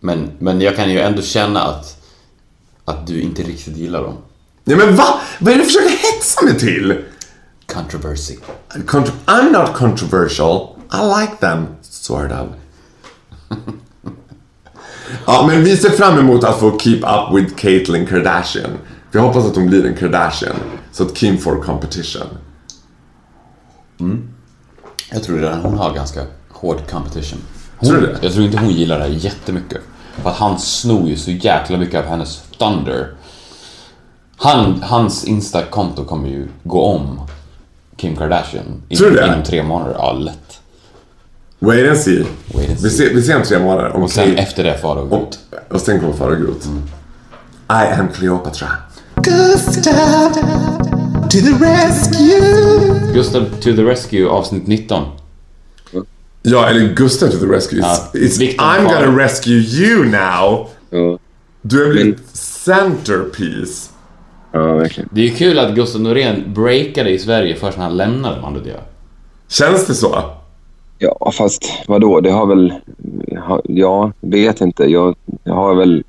Men, men jag kan ju ändå känna att, att du inte riktigt gillar dem. nej men va? Vad är det du försöker hetsa mig till? Controversy. Contro- I'm not controversial. I like them, sort of. Ja, men vi ser fram emot att få keep up with Caitlyn Kardashian. Vi hoppas att hon blir en Kardashian. Så att Kim får competition. Jag tror redan hon har ganska hård competition. Hon, Tror du det? Jag tror inte hon gillar det här jättemycket. För att han snor ju så jäkla mycket av hennes thunder. Han, hans Insta-konto kommer ju gå om Kim Kardashian Tror du det? inom tre månader. Ja, lätt. Wait and see. Wait and Vi, see. ser, vi ser om tre månader. Om Och sen Kate- efter det Farao går och, och sen kommer Farao Groth. I am Cleopatra. Gustav to the rescue. Gustav to the Rescue avsnitt 19. Ja, eller Gustav to the rescue. It's, Ja, it's, I'm gonna rescue you now. Ja, Du har blivit centerpiece. ja verkligen. Det är ju kul att Gustav Norén breakade i Sverige först när han lämnade Mando Diao. Känns det så? Ja, fast vadå? Det har väl... ha- Ja, vet inte. Jag, jag har väl...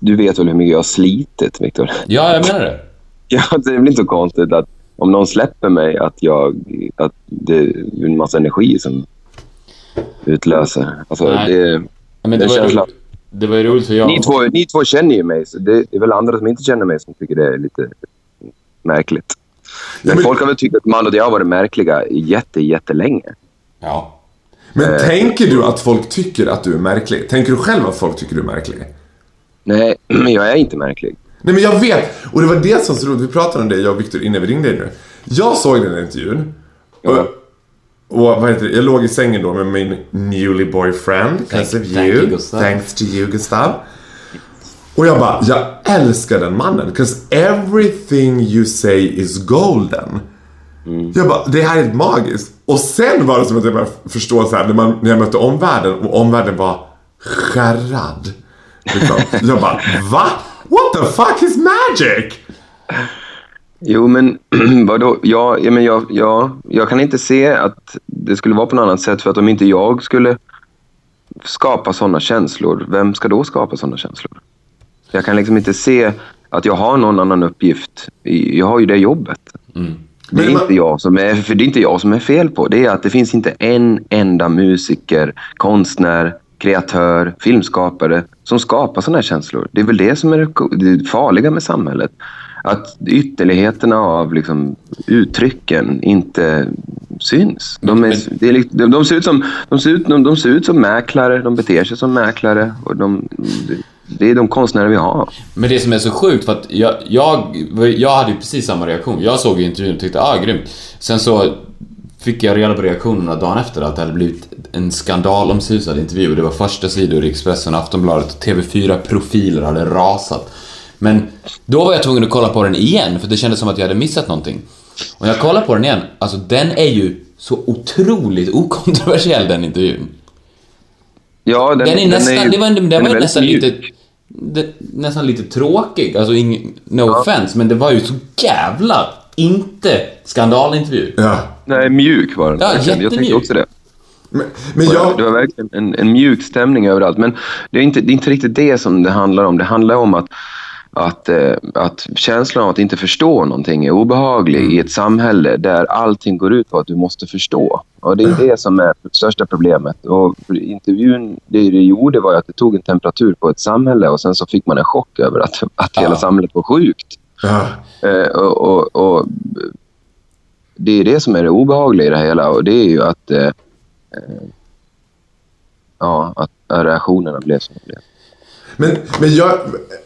Du vet väl hur mycket jag har slitit, Viktor? Ja, jag menar det. Ja, det blir inte så konstigt att om någon släpper mig att jag... Att det är en massa energi som utlöser. Alltså, Nej. det, Ja, Men det, var ju, känslan. det var ju roligt för jag... ni, två, ni två känner ju mig, så det är väl andra som inte känner mig som tycker det är lite märkligt. Men, men- folk har väl tyckt att Mando Diao varit märkliga jätte, jättelänge. Ja. Men tänker du att folk tycker att du är märklig? Tänker du själv att folk tycker du är märklig? Nej, men jag är inte märklig. Nej men jag vet, och det var det som så roligt. Vi pratade om det, jag och Victor, innan vi ringde dig nu. Jag såg den här intervjun. Och, Ja. och vad heter det? Jag låg i sängen då med min newly boyfriend. Because of thank you. you, Gustav. Thanks to you Gustav. Och jag bara, jag älskar den mannen. Because everything you say is golden. Jag bara, det här är helt magiskt. Och sen var det som att jag började förstå så här, när, man, när jag mötte omvärlden och omvärlden var skärrad. Liksom. Jag bara, va? What the fuck is magic? Jo, men vadå? Ja, ja, men jag, ja, jag kan inte se att det skulle vara på något annat sätt. För att om inte jag skulle skapa sådana känslor, vem ska då skapa sådana känslor? Jag kan liksom inte se att jag har någon annan uppgift. Jag har ju det jobbet. Det är, man- inte jag som är, för det är inte jag som är fel på. Det är att det finns inte en enda musiker, konstnär, kreatör, filmskapare som skapar sådana här känslor. Det är väl det som är det farliga med samhället. Att ytterligheterna av liksom, uttrycken inte syns. De, är, det är, lik- de, de, ser ut som, de, ser ut, de, de ser ut som mäklare, de beter sig som mäklare. Och de, det är de konstnärer vi har. Men det som är så sjukt för att jag, jag, jag hade ju precis samma reaktion. Jag såg ju intervjun och tyckte ah grymt. Sen så fick jag reda på reaktionerna dagen efter att det hade blivit en skandalomsusad intervju. Det var första sidor i Expressen Aftonbladet och TV4-profiler hade rasat. Men då var jag tvungen att kolla på den igen för det kändes som att jag hade missat någonting. Och jag kollade på den igen, alltså den är ju så otroligt okontroversiell den intervjun. Ja, Den, är nästan, ju- det var, den den är var nästan mjuk. lite, det, nästan lite tråkig, alltså ing, no offense, men det var ju så jävla inte skandalintervju. Ja. Nej, mjuk var den. Ja, verkligen. jag tänkte jättemjuk. också det. Men, men Det jag... var verkligen en, en mjuk stämning överallt. Men det är, inte, det är inte riktigt det som det handlar om. Det handlar om att, att, eh, att känslan av att inte förstå någonting är obehaglig i ett samhälle där allting går ut på att du måste förstå. Och Det är det som är det största problemet. Och intervjun, det det gjorde var att det tog en temperatur på ett samhälle och sen så fick man en chock över att, att hela Ja. samhället var sjukt. Ja. Eh, och, och, och det är det som är det obehagliga i det hela och det är ju att, eh, ja, att reaktionerna blev som de blev. Men, men jag,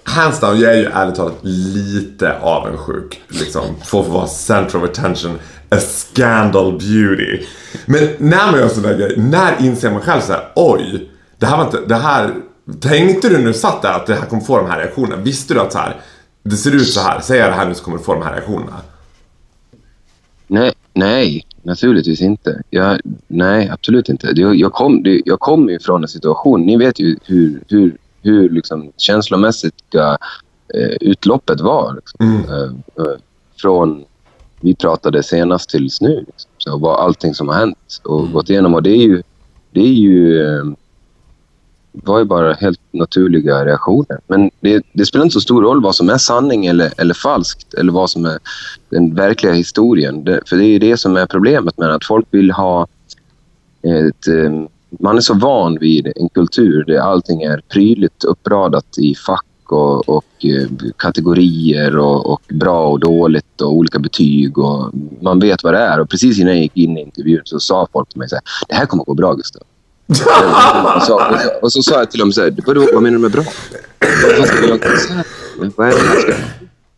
hands down, jag är ju ärligt talat lite avundsjuk. Liksom, för att få vara center of attention, a scandal beauty. Men när man gör sådana grejer, när inser man själv så här, oj, det här var inte, det här, tänkte du när du satt där att det här kommer få de här reaktionerna? Visste du att så här, det ser ut så här. Säger jag det här nu så kommer du få de här reaktionerna. Nej, nej, naturligtvis inte. Jag, nej, absolut inte. Jag, jag kom, jag kommer ju från en situation, ni vet ju hur, hur, hur liksom känslomässiga eh, utloppet var. Liksom. Eh, eh, från vi pratade senast tills nu. Liksom. Så vad allting som har hänt och gått igenom. Och det är ju, det är ju var ju bara helt naturliga reaktioner. Men det, det spelar inte så stor roll vad som är sanning eller, eller falskt eller vad som är den verkliga historien. Det, för det är ju det som är problemet med att folk vill ha ett... Man är så van vid en kultur där allting är prydligt uppradat i fack och, och eh, kategorier och, och bra och dåligt och olika betyg. Och man vet vad det är. Och precis innan jag gick in i intervjun så sa folk till mig så här, det här kommer att gå bra Gustav. och, så, och, så, och så sa jag till dem så här, vad menar du med bra? Vad ska vi göra en konsert? Men Vad är det här ska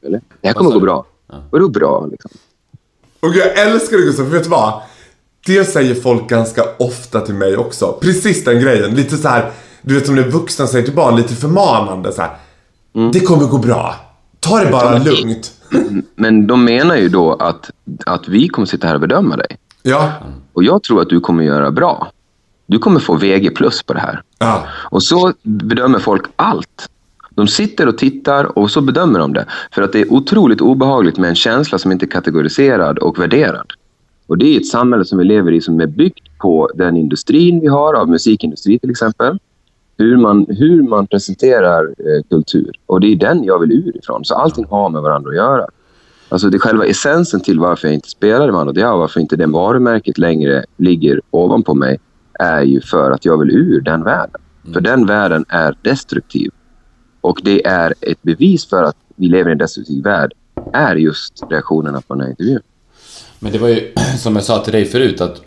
Eller? Det här kommer att gå bra. Vadå bra? Liksom? Och jag älskar det Gustav, för vet du vad? Det säger folk ganska ofta till mig också. Precis den grejen. Lite så här, du vet som när vuxna säger till barn, lite förmanande så här. Det kommer gå bra. Ta det bara lugnt. Men de menar ju då att, att vi kommer sitta här och bedöma dig. Ja. Och jag tror att du kommer göra bra. Du kommer få VG plus på det här. Ja. Och så bedömer folk allt. De sitter och tittar och så bedömer de det. För att det är otroligt obehagligt med en känsla som inte är kategoriserad och värderad. Och det är ett samhälle som vi lever i som är byggt på den industrin vi har, av musikindustri till exempel. Hur man, hur man presenterar eh, kultur. Och det är den jag vill ur ifrån. Så allting har med varandra att göra. Alltså det är själva essensen till varför jag inte spelar i Diao, varför inte det varumärket längre ligger ovanpå mig, är ju för att jag vill ur den världen. För den världen är destruktiv. Och det är ett bevis för att vi lever i en destruktiv värld, är just reaktionerna på den här intervjun. Men det var ju som jag sa till dig förut att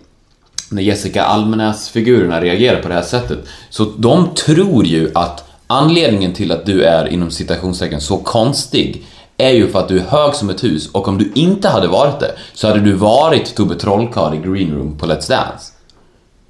när Jessica Almenäs-figurerna reagerar på det här sättet så de tror ju att anledningen till att du är inom citationstecken så konstig är ju för att du är hög som ett hus och om du inte hade varit det så hade du varit Tobbe Trollkarl i Green Room på Let's Dance.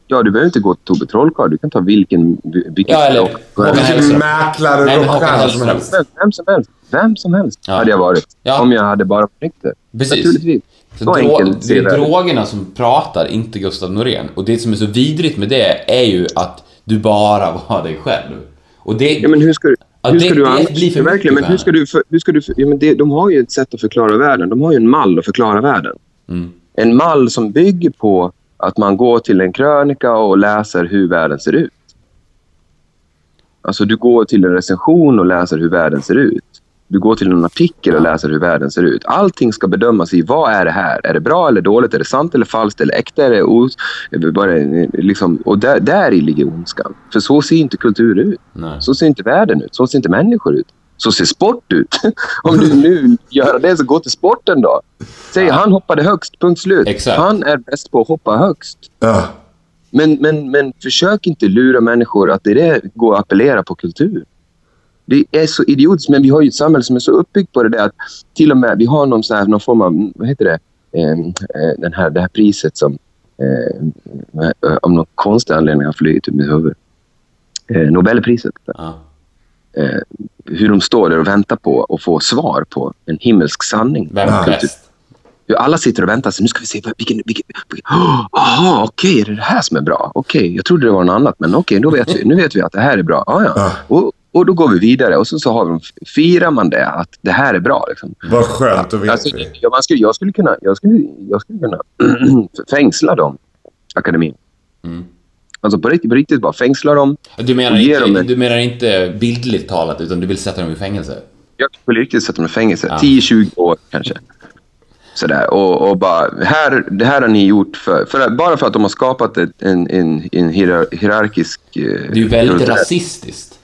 Ja, du behöver inte gå till Tobbe Trollkarl. Du kan ta vilken... vilken Ja, eller Håkan Vilken Hellström. mäklare Nej, Håkan som helst. Vem, vem som helst. Vem som helst Ja. hade jag varit. Ja. Om jag hade bara varit nykter. Precis. Naturligtvis. Så Så enkelt det är världen. drogerna som pratar, inte Gustav Norén. Och det som är så vidrigt med det är ju att du bara var dig själv. Och det... Ja, men hur ska du... Ja, hur det- ska du det annars... för verkligen, men hur ska du... För, hur ska du för, ja, men det, de har ju ett sätt att förklara världen. De har ju en mall att förklara världen. Mm. En mall som bygger på att man går till en krönika och läser hur världen ser ut. Alltså, du går till en recension och läser hur världen ser ut. Du går till en artikel och läser hur världen ser ut. Allting ska bedömas i vad är det här? Är det bra eller dåligt? Är det sant eller falskt? Eller äkta? Är det os... Bara, liksom, och där, där ligger ondskan. För så ser inte kultur ut. Nej. Så ser inte världen ut. Så ser inte människor ut. Så ser sport ut. Om du nu gör det, så gå till sporten då. Säg han hoppade högst, punkt slut. Exakt. Han är bäst på att hoppa högst. Ja. Men, men, men försök inte lura människor att det går att appellera på kultur. Det är så idiotiskt, men vi har ju ett samhälle som är så uppbyggt på det där att till och med vi har någon, så här, någon form av, vad heter det, eh, eh, den här, det här priset som eh, eh, av någon konstig anledning har flugit ur mitt huvud. Eh, Nobelpriset. Ja. Eh, hur de står där och väntar på att få svar på en himmelsk sanning. Vem är bäst? Hur alla sitter och väntar sig. Nu ska vi se. Vilken, vilken, vilken. Aha, okej. är det det här som är bra? Okej, jag trodde det var något annat. Men okej, då vet vi. Nu vet vi att det här är bra. Ah, ja. och, och då går vi vidare. Och så, så har vi, firar man det, att det här är bra. Liksom. Vad skönt, vet Alltså, vi. ja, man skulle, jag, skulle kunna, jag, skulle, jag skulle kunna fängsla dem, akademin. Mm. Alltså på riktigt, på riktigt bara fängsla dem. Du menar, inte, dem en- du menar inte bildligt talat, utan du vill sätta dem i fängelse? Jag skulle riktigt sätta dem i fängelse. Ja. 10-20 år kanske. Sådär. Och, och bara, här, det här har ni gjort för, för att- bara för att de har skapat ett, en, en, en hierar, hierarkisk... eh, Det är ju väldigt rasistiskt.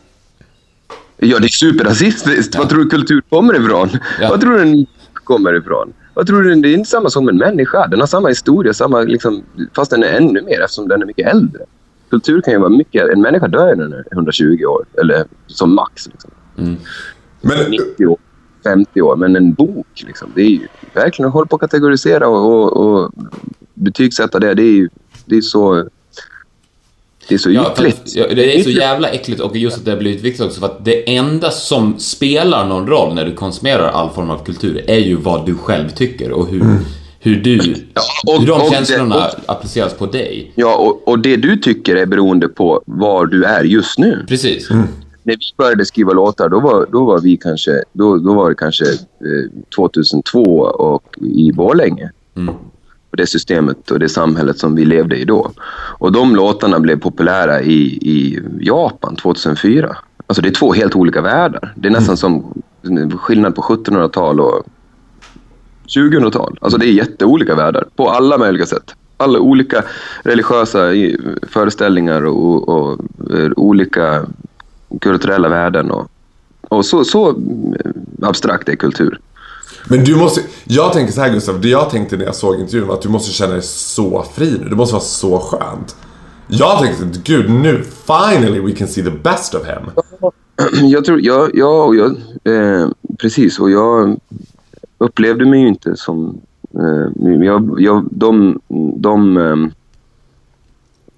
Ja, det är superrasistiskt. Vad tror du kultur kommer ifrån? Ja. Vad tror du den kommer ifrån? Vad tror du? Det är inte samma som en människa. Den har samma historia, samma, liksom, fast den är ännu mer eftersom den är mycket äldre. Kultur kan ju vara mycket... En människa dör när den är 120 år, eller som max. Liksom. Men 90 år, 50 år. Men en bok, liksom, det är ju verkligen att hålla på att kategorisera och, och, och betygsätta det. Det är ju det är så... Det är så Ja, ytligt. att, ja, det är så jävla äckligt och just att det har blivit viktigt också för att det enda som spelar någon roll när du konsumerar all form av kultur är ju vad du själv tycker och hur, hur du, och- hur de och det- känslorna och- appliceras på dig. Ja, och, och det du tycker är beroende på var du är just nu. Precis. När vi började skriva låtar, då var, då var vi kanske, då, då var det kanske eh, 2002 och i Borlänge. Och det systemet och det samhället som vi levde i då. Och de låtarna blev populära i, i Japan 2004. Alltså det är två helt olika världar. Det är nästan som skillnad på 1700-tal och 2000-tal. Alltså det är jätteolika världar på alla möjliga sätt. Alla olika religiösa föreställningar och, och, eh, olika kulturella värden. Och, och så, så mm, abstrakt är kultur. Men du måste... Jag tänker så här Gustav, det jag tänkte när jag såg intervjun var att du måste känna dig så fri nu. Det måste vara så skönt. Jag tänkte, gud nu, finally we can see the best of him. Jag tror, ja, ja och jag, eh, precis. Och jag upplevde mig ju inte som... Eh, jag, jag, de, de, eh,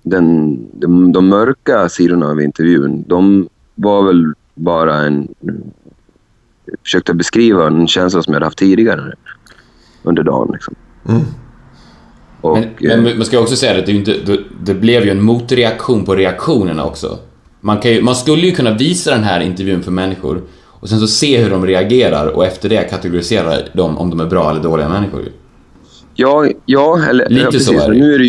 den, de, de mörka sidorna av intervjun, de var väl bara en... Försökte beskriva en känsla som jag hade haft tidigare under dagen. Liksom. Och, Men, eh, men man ska också säga att det, inte, det, det blev ju en motreaktion på reaktionerna också. Man, kan ju, man skulle ju kunna visa den här intervjun för människor och sen så se hur de reagerar och efter det kategorisera dem om de är bra eller dåliga människor. Ja, ja eller Lite ja, precis. så är det. Nu är det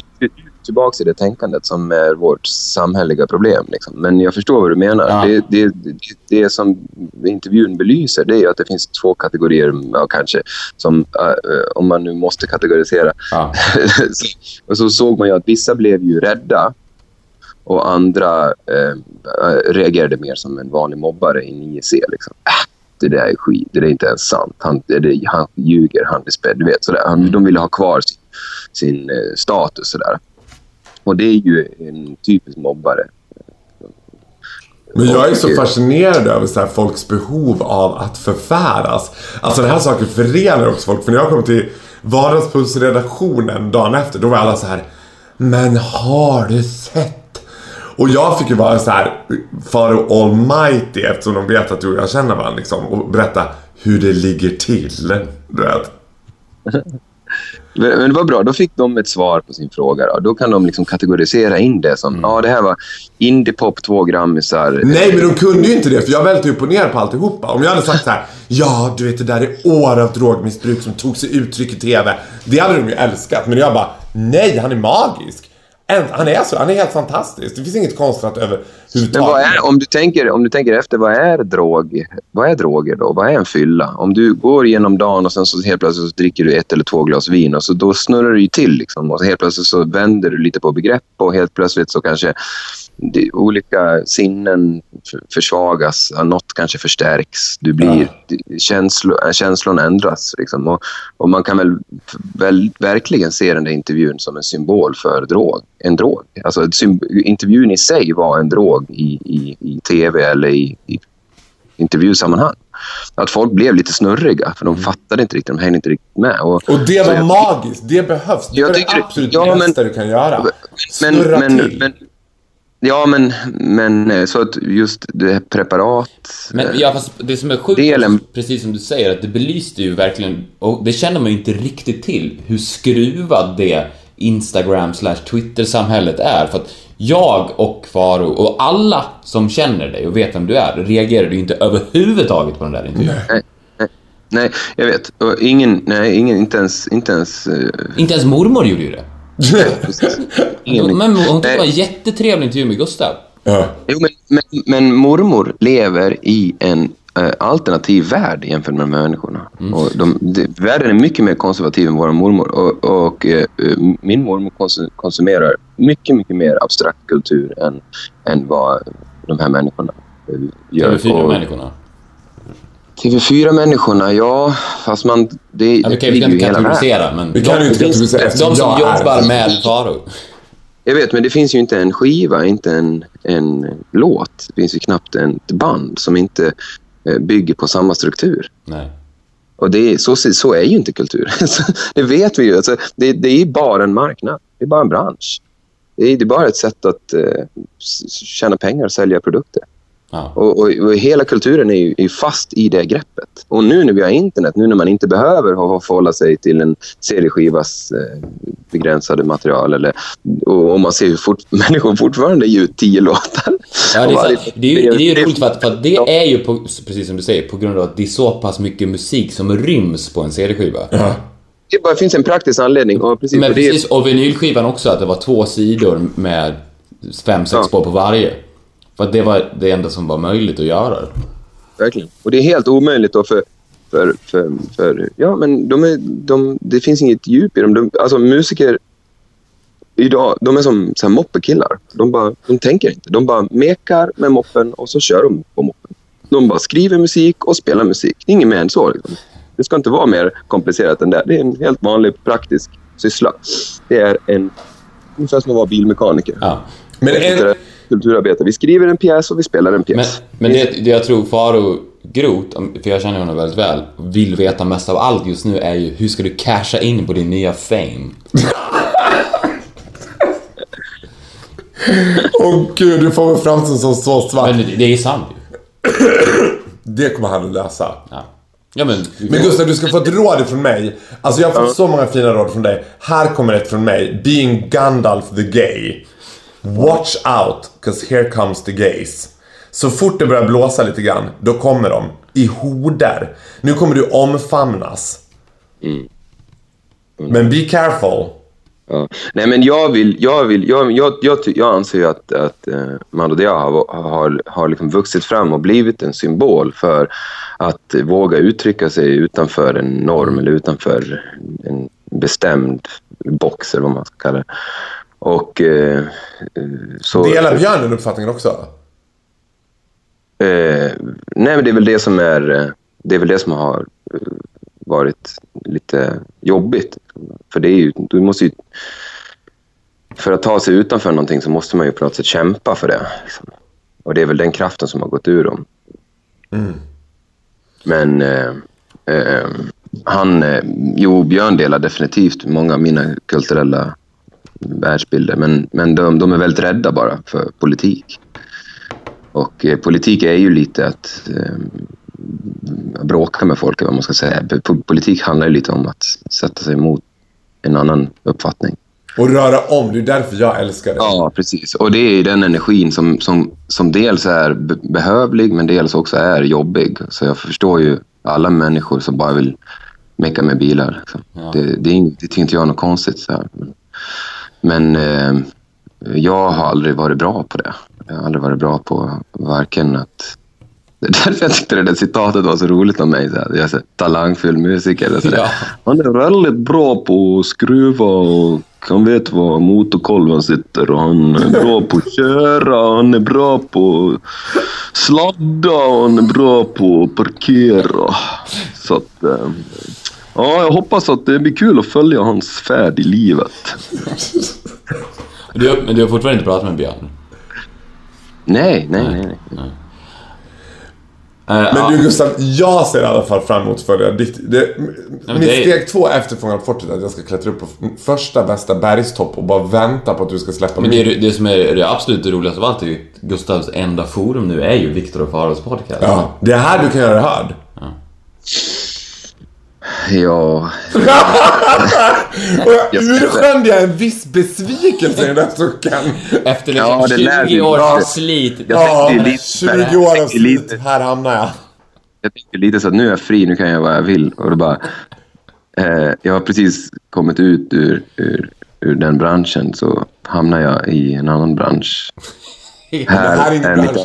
tillbaka i det tänkandet som är vårt samhälleliga problem. Liksom. Men jag förstår vad du menar. Ja. Det, det, det, som intervjun belyser det är att det finns två kategorier, ja, kanske, som eh, om man nu måste kategorisera. Ja. och så såg man ju att vissa blev ju rädda och andra eh, reagerade mer som en vanlig mobbare i 9C. Liksom. Äh, det där är skit, det där är inte ens sant. Han, det, han ljuger, han är spädd. Du vet, sådär. Han, De ville ha kvar sin, sin eh, status. Sådär. Och det är ju en typisk mobbare. Men jag är så fascinerad över så här folks behov av att förfäras. Alltså den här saken förenar också folk. För när jag kom till Vardagspulsredaktionen dagen efter, då var alla så här Men har du sett? Och jag fick ju vara så här Faro Almighty eftersom de vet att du och jag känner varandra liksom. Och berätta hur det ligger till. Du vet. Men det var bra, då fick de ett svar på sin fråga. Då, då kan de liksom kategorisera in det som ja, det här var indiepop, två grammisar. Nej, men de kunde ju inte det för jag välte upp och ner på alltihopa. Om jag hade sagt så här, ja, du vet det där är år av drogmissbruk som tog sig uttryck i TV. Det hade de ju älskat. Men jag bara, nej, han är magisk. Han är så, han är helt fantastisk. Det finns inget konstlat överhuvudtaget. Men vad är, om, du tänker, om du tänker efter, vad är drog? Vad är droger då? Vad är en fylla? Om du går genom dagen och sen så helt plötsligt så dricker du ett eller två glas vin och så då snurrar det ju till. Liksom. Och så helt plötsligt så vänder du lite på begrepp och helt plötsligt så kanske olika sinnen försvagas. ja, Något kanske förstärks. Du blir, känslo, känslon ändras. Liksom. Och, och man kan väl, väl verkligen se den där intervjun som en symbol för drog. En drog. Alltså, intervjun i sig var en drog i, i, i tv eller i, i intervjusammanhang. Att folk blev lite snurriga för de fattade inte riktigt, de hängde inte riktigt med. Och, Och det var jag- magiskt. Det behövs. Det är det absolut ja, men- bästa du kan göra. Snurra men, till. men, ja, men, men eh, så att just det här preparat... Men eh, ja, fast det som är sjukt, Delen- precis som du säger, att det belyste ju verkligen, och det känner man ju inte riktigt till, hur skruvad det Instagram slash Twitter-samhället är. För att jag och Faro och alla som känner dig och vet vem du är reagerade ju inte överhuvudtaget på den där intervjun. Nej, jag vet. Och ingen, nej, ingen, inte ens... Inte ens eh, Inte ens mormor gjorde ju det. Men hon tyckte det var en jättetrevlig intervju med Gustav. Ja. Jo, men, men, men mormor lever i en eh, alternativ värld jämfört med människorna. Och de, de, världen är mycket mer konservativ än vår mormor. Och, och eh, min mormor kons- konsumerar mycket, mycket mer abstrakt kultur än, än vad de här människorna eh, gör. Över fyra Och människorna. TV4-människorna, ja, fast man... Det, Ja, vi kan ju ligger inte i hela världen. kategorisera, men Vi kan ju inte kategorisera de som jag är- jobbar med Faro. Jag vet, men det finns ju inte en skiva, inte en, en låt. Det finns ju knappt ett band som inte eh, bygger på samma struktur. Nej. Och det är, så, så är ju inte kultur. det vet vi ju. Alltså, det, det är bara en marknad. Det är bara en bransch. Det är, det är bara ett sätt att eh, tjäna pengar och sälja produkter. Ja. Och, och, och hela kulturen är ju, är fast i det greppet. Och nu när vi har internet, nu när man inte behöver ha- förhålla sig till en CD-skivas eh, begränsade material. Eller, och, och man ser hur fort, människor fortfarande ger ut tio låtar. Ja, det, är sant. det är ju, det är ju roligt för att, för att det är ju, på, precis som du säger, på grund av att det är så pass mycket musik som ryms på en CD-skiva. Det bara finns en praktisk anledning. Och precis, Men och det är- precis, och vinylskivan också, att det var två sidor med fem, sex Ja. spår på varje. För att det var det enda som var möjligt att göra. Verkligen. Och det är helt omöjligt då för... för, för, för ja, men de är, de, det finns inget djup i dem. De, alltså musiker idag, de är som så här moppekillar. De, bara, de tänker inte. De bara mekar med moppen och så kör de på moppen. De bara skriver musik och spelar musik. Det är inget mer än så. Liksom. Det ska inte vara mer komplicerat än det. Det är en helt vanlig praktisk syssla. Det är en... Ungefär som att vara bilmekaniker. Ja. Men en, Kulturarbetare. Vi skriver en pjäs och vi spelar en Men, pjäs. men det, det jag tror Faro Groth, för jag känner honom väldigt väl, vill veta mest av allt just nu är ju hur ska du casha in på din nya fame? Åh gud, du får mig framstå som så svart. Men det, det är sant ju. Det kommer han att lösa. Ja. Ja men... Men Gustav, du ska få ett råd från mig. Alltså jag har fått så många fina råd från dig. Här kommer ett från mig. Being Gandalf the gay. Watch out, cause here comes the gays. Så fort det börjar blåsa lite grann, då kommer de. I horder. Nu kommer du omfamnas. Men be careful. Ja. Nej, men jag vill... Jag, vill, jag, jag, jag, jag anser ju att, att eh, Mando Diao har, har, har liksom vuxit fram och blivit en symbol för att våga uttrycka sig utanför en norm eller utanför en bestämd box eller vad man ska kalla det. Och eh, eh, så... Delar Björn den uppfattningen också? Eh, nej, men det är väl det som är... eh, Det är väl det som har eh, varit lite jobbigt. För det är ju... Du måste ju... För att ta sig utanför någonting så måste man ju på något sätt kämpa för det. Liksom. Och det är väl den kraften som har gått ur dem. Men eh, eh, han... Jo, Björn delar definitivt många av mina kulturella världsbilder. Men, men de, de är väldigt rädda bara för politik. Och eh, politik är ju lite att eh, bråka med folk, vad man ska säga. Po- Politik handlar ju lite om att sätta sig emot en annan uppfattning. Och röra om. Det är därför jag älskar det. Ja, precis. Och det är den energin som, som, som dels är be- behövlig, men dels också är jobbig. Så jag förstår ju alla människor som bara vill mecka med bilar. Liksom. Det, det, är, ing- det tycker inte jag är något konstigt. Så här. Men, eh, jag har aldrig varit bra på det. Jag har aldrig varit bra på varken att... Det är därför jag tyckte det där citatet var så roligt om mig. Så här. Jag är talangfull musiker. Och så. Ja. Han är väldigt bra på att skruva och han vet var motorkolven sitter och han är bra på att köra, han är bra på att sladda och han är bra på att parkera. Så att, eh, ja, jag hoppas att det blir kul att följa hans färd i livet. Du, har- men du har fortfarande inte pratat med Björn? Nej, nej, nej. nej. Eh, Men du Gustav, jag ser i alla fall fram emot att följa ditt... Det, men mitt det är- steg två efter Fångarna på fortet är att jag ska klättra upp på första bästa bergstopp och bara vänta på att du ska släppa Men min. det, det som är det absolut roligaste av allt är ju Gustavs enda forum nu är ju Viktor och Faros podcast. Ja, det är här du kan göra det hörd. Ja, Jag urskönjde jag en viss besvikelse i den där sucken. Efter liksom Ja, det lär 20 vi. års Ja. slit. Jag Ja, tänkte lite- 20 år av slit. Här hamnar jag. jag tänkte lite så att nu är jag fri, nu kan jag göra vad jag vill. Och då bara, eh, jag har precis kommit ut ur, ur, ur den branschen så hamnar jag i en annan bransch. det här är ingen är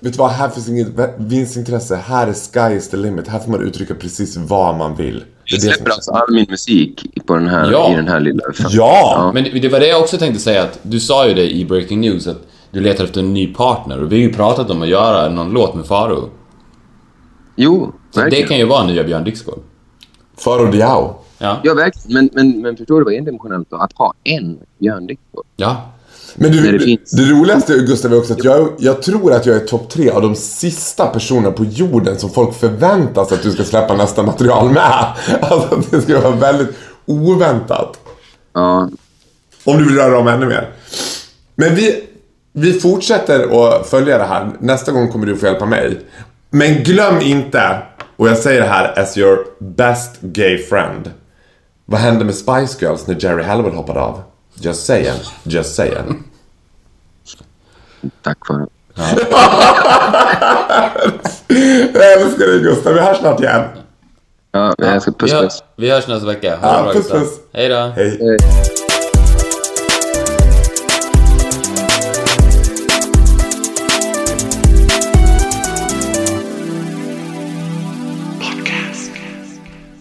Vet du vad, här finns inget vinstintresse. Här är sky is the limit. Här får man uttrycka precis vad man vill. Det Jag är det släpper alltså all min musik på den här, Ja. i den här lilla... Ja! Men det var det jag också tänkte säga att du sa ju det i Breaking News att du letar efter en ny partner och vi har ju pratat om att göra någon låt med Faro. Jo, Så det verkligen. kan ju vara nya Björn Dixgård. Faro Diao. Ja. Ja, verkligen. Men, men, men förstår du vad endimensionellt då? Att ha en Björn Dixgård. Ja. Men du, det det, roligaste Gustav är också att jag, jag tror att jag är topp tre av de sista personerna på jorden som folk förväntar sig att du ska släppa nästa material med. Alltså det ska vara väldigt oväntat. Ja, Om du vill röra om ännu mer. Men vi, vi fortsätter att följa det här. Nästa gång kommer du få hjälpa mig. Men glöm inte, och jag säger det här as your best gay friend. Vad hände med Spice Girls när Jerry Halliwell hoppade av? Just saying, just saying. Tack för det. Jag älskar dig Gustav, vi hörs snart igen. Ja, jag ska Vi, puss hör, puss. vi hörs nästa vecka. Ha Ja, bra, puss, puss. Hej då. Hej. Hej.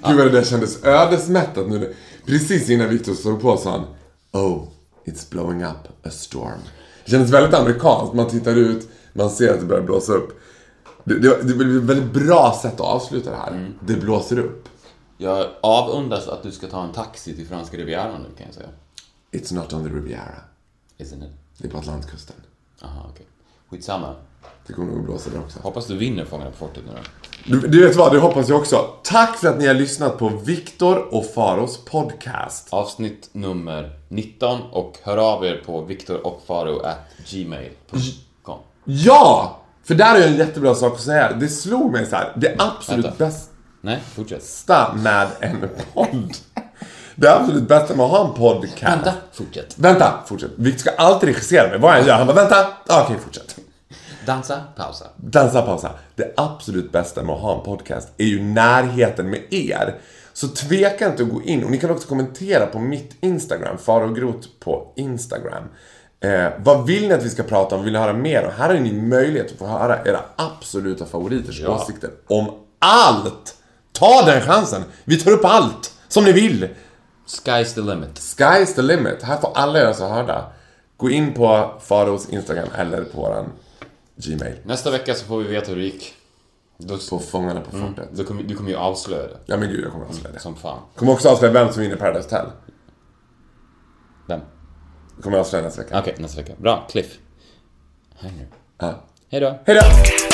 Gud vad det där kändes ödesmättat nu. Precis innan Victor slog på sa han Oh, it's blowing up a storm. Det kändes väldigt amerikanskt. Man tittar ut, man ser att det börjar blåsa upp. Det, det, det blir ett väldigt bra sätt att avsluta det här. Det blåser upp. Jag avundas att du ska ta en taxi till franska rivieran nu kan jag säga. It's not on the Riviera. Isn't it? Det är på Atlantkusten. Aha, okej. Skitsamma. Det kommer nog att blåsa där också. Hoppas du vinner Fångarna på fortet nu då. Du, du vet vad, det hoppas jag också. Tack för att ni har lyssnat på Viktor och Faros podcast. Avsnitt nummer 19 och hör av er på viktorochfaro.gmail.com Ja! För där har jag en jättebra sak att säga. Det slog mig så här. Det absolut Vänta. Nej, fortsätt. bästa med en podd. Det absolut bästa med att ha en podcast. Vänta, fortsätt. Vänta, fortsätt. Victor ska alltid regissera mig. Vad jag än gör. Han bara, vänta. Okej, fortsätt. Dansa, pausa. Dansa, pausa. Det absolut bästa med att ha en podcast är ju närheten med er. Så tveka inte att gå in. Och ni kan också kommentera på mitt Instagram, Farogrot på Instagram. Eh, vad vill ni att vi ska prata om? Vill ni höra mer? Och här har ni möjlighet att få höra era absoluta favoriters Ja. åsikter om allt. Ta den chansen. Vi tar upp allt som ni vill. Sky's the limit. Sky's the limit. Här får alla göra sig hörda. Gå in på Faros Instagram eller på våran Gmail. Nästa vecka så får vi veta hur det gick. Då, På Fångarna på fortet. då kommer, du kommer ju avslöja det. Ja men gud, jag kommer att avslöja det. Som fan. Kommer också avslöja vem som vinner Paradise Hotel. Vem? Kommer avslöja nästa vecka. Okej, nästa vecka. Bra, Cliff. Hänger. Ja. Hej då. Hej då!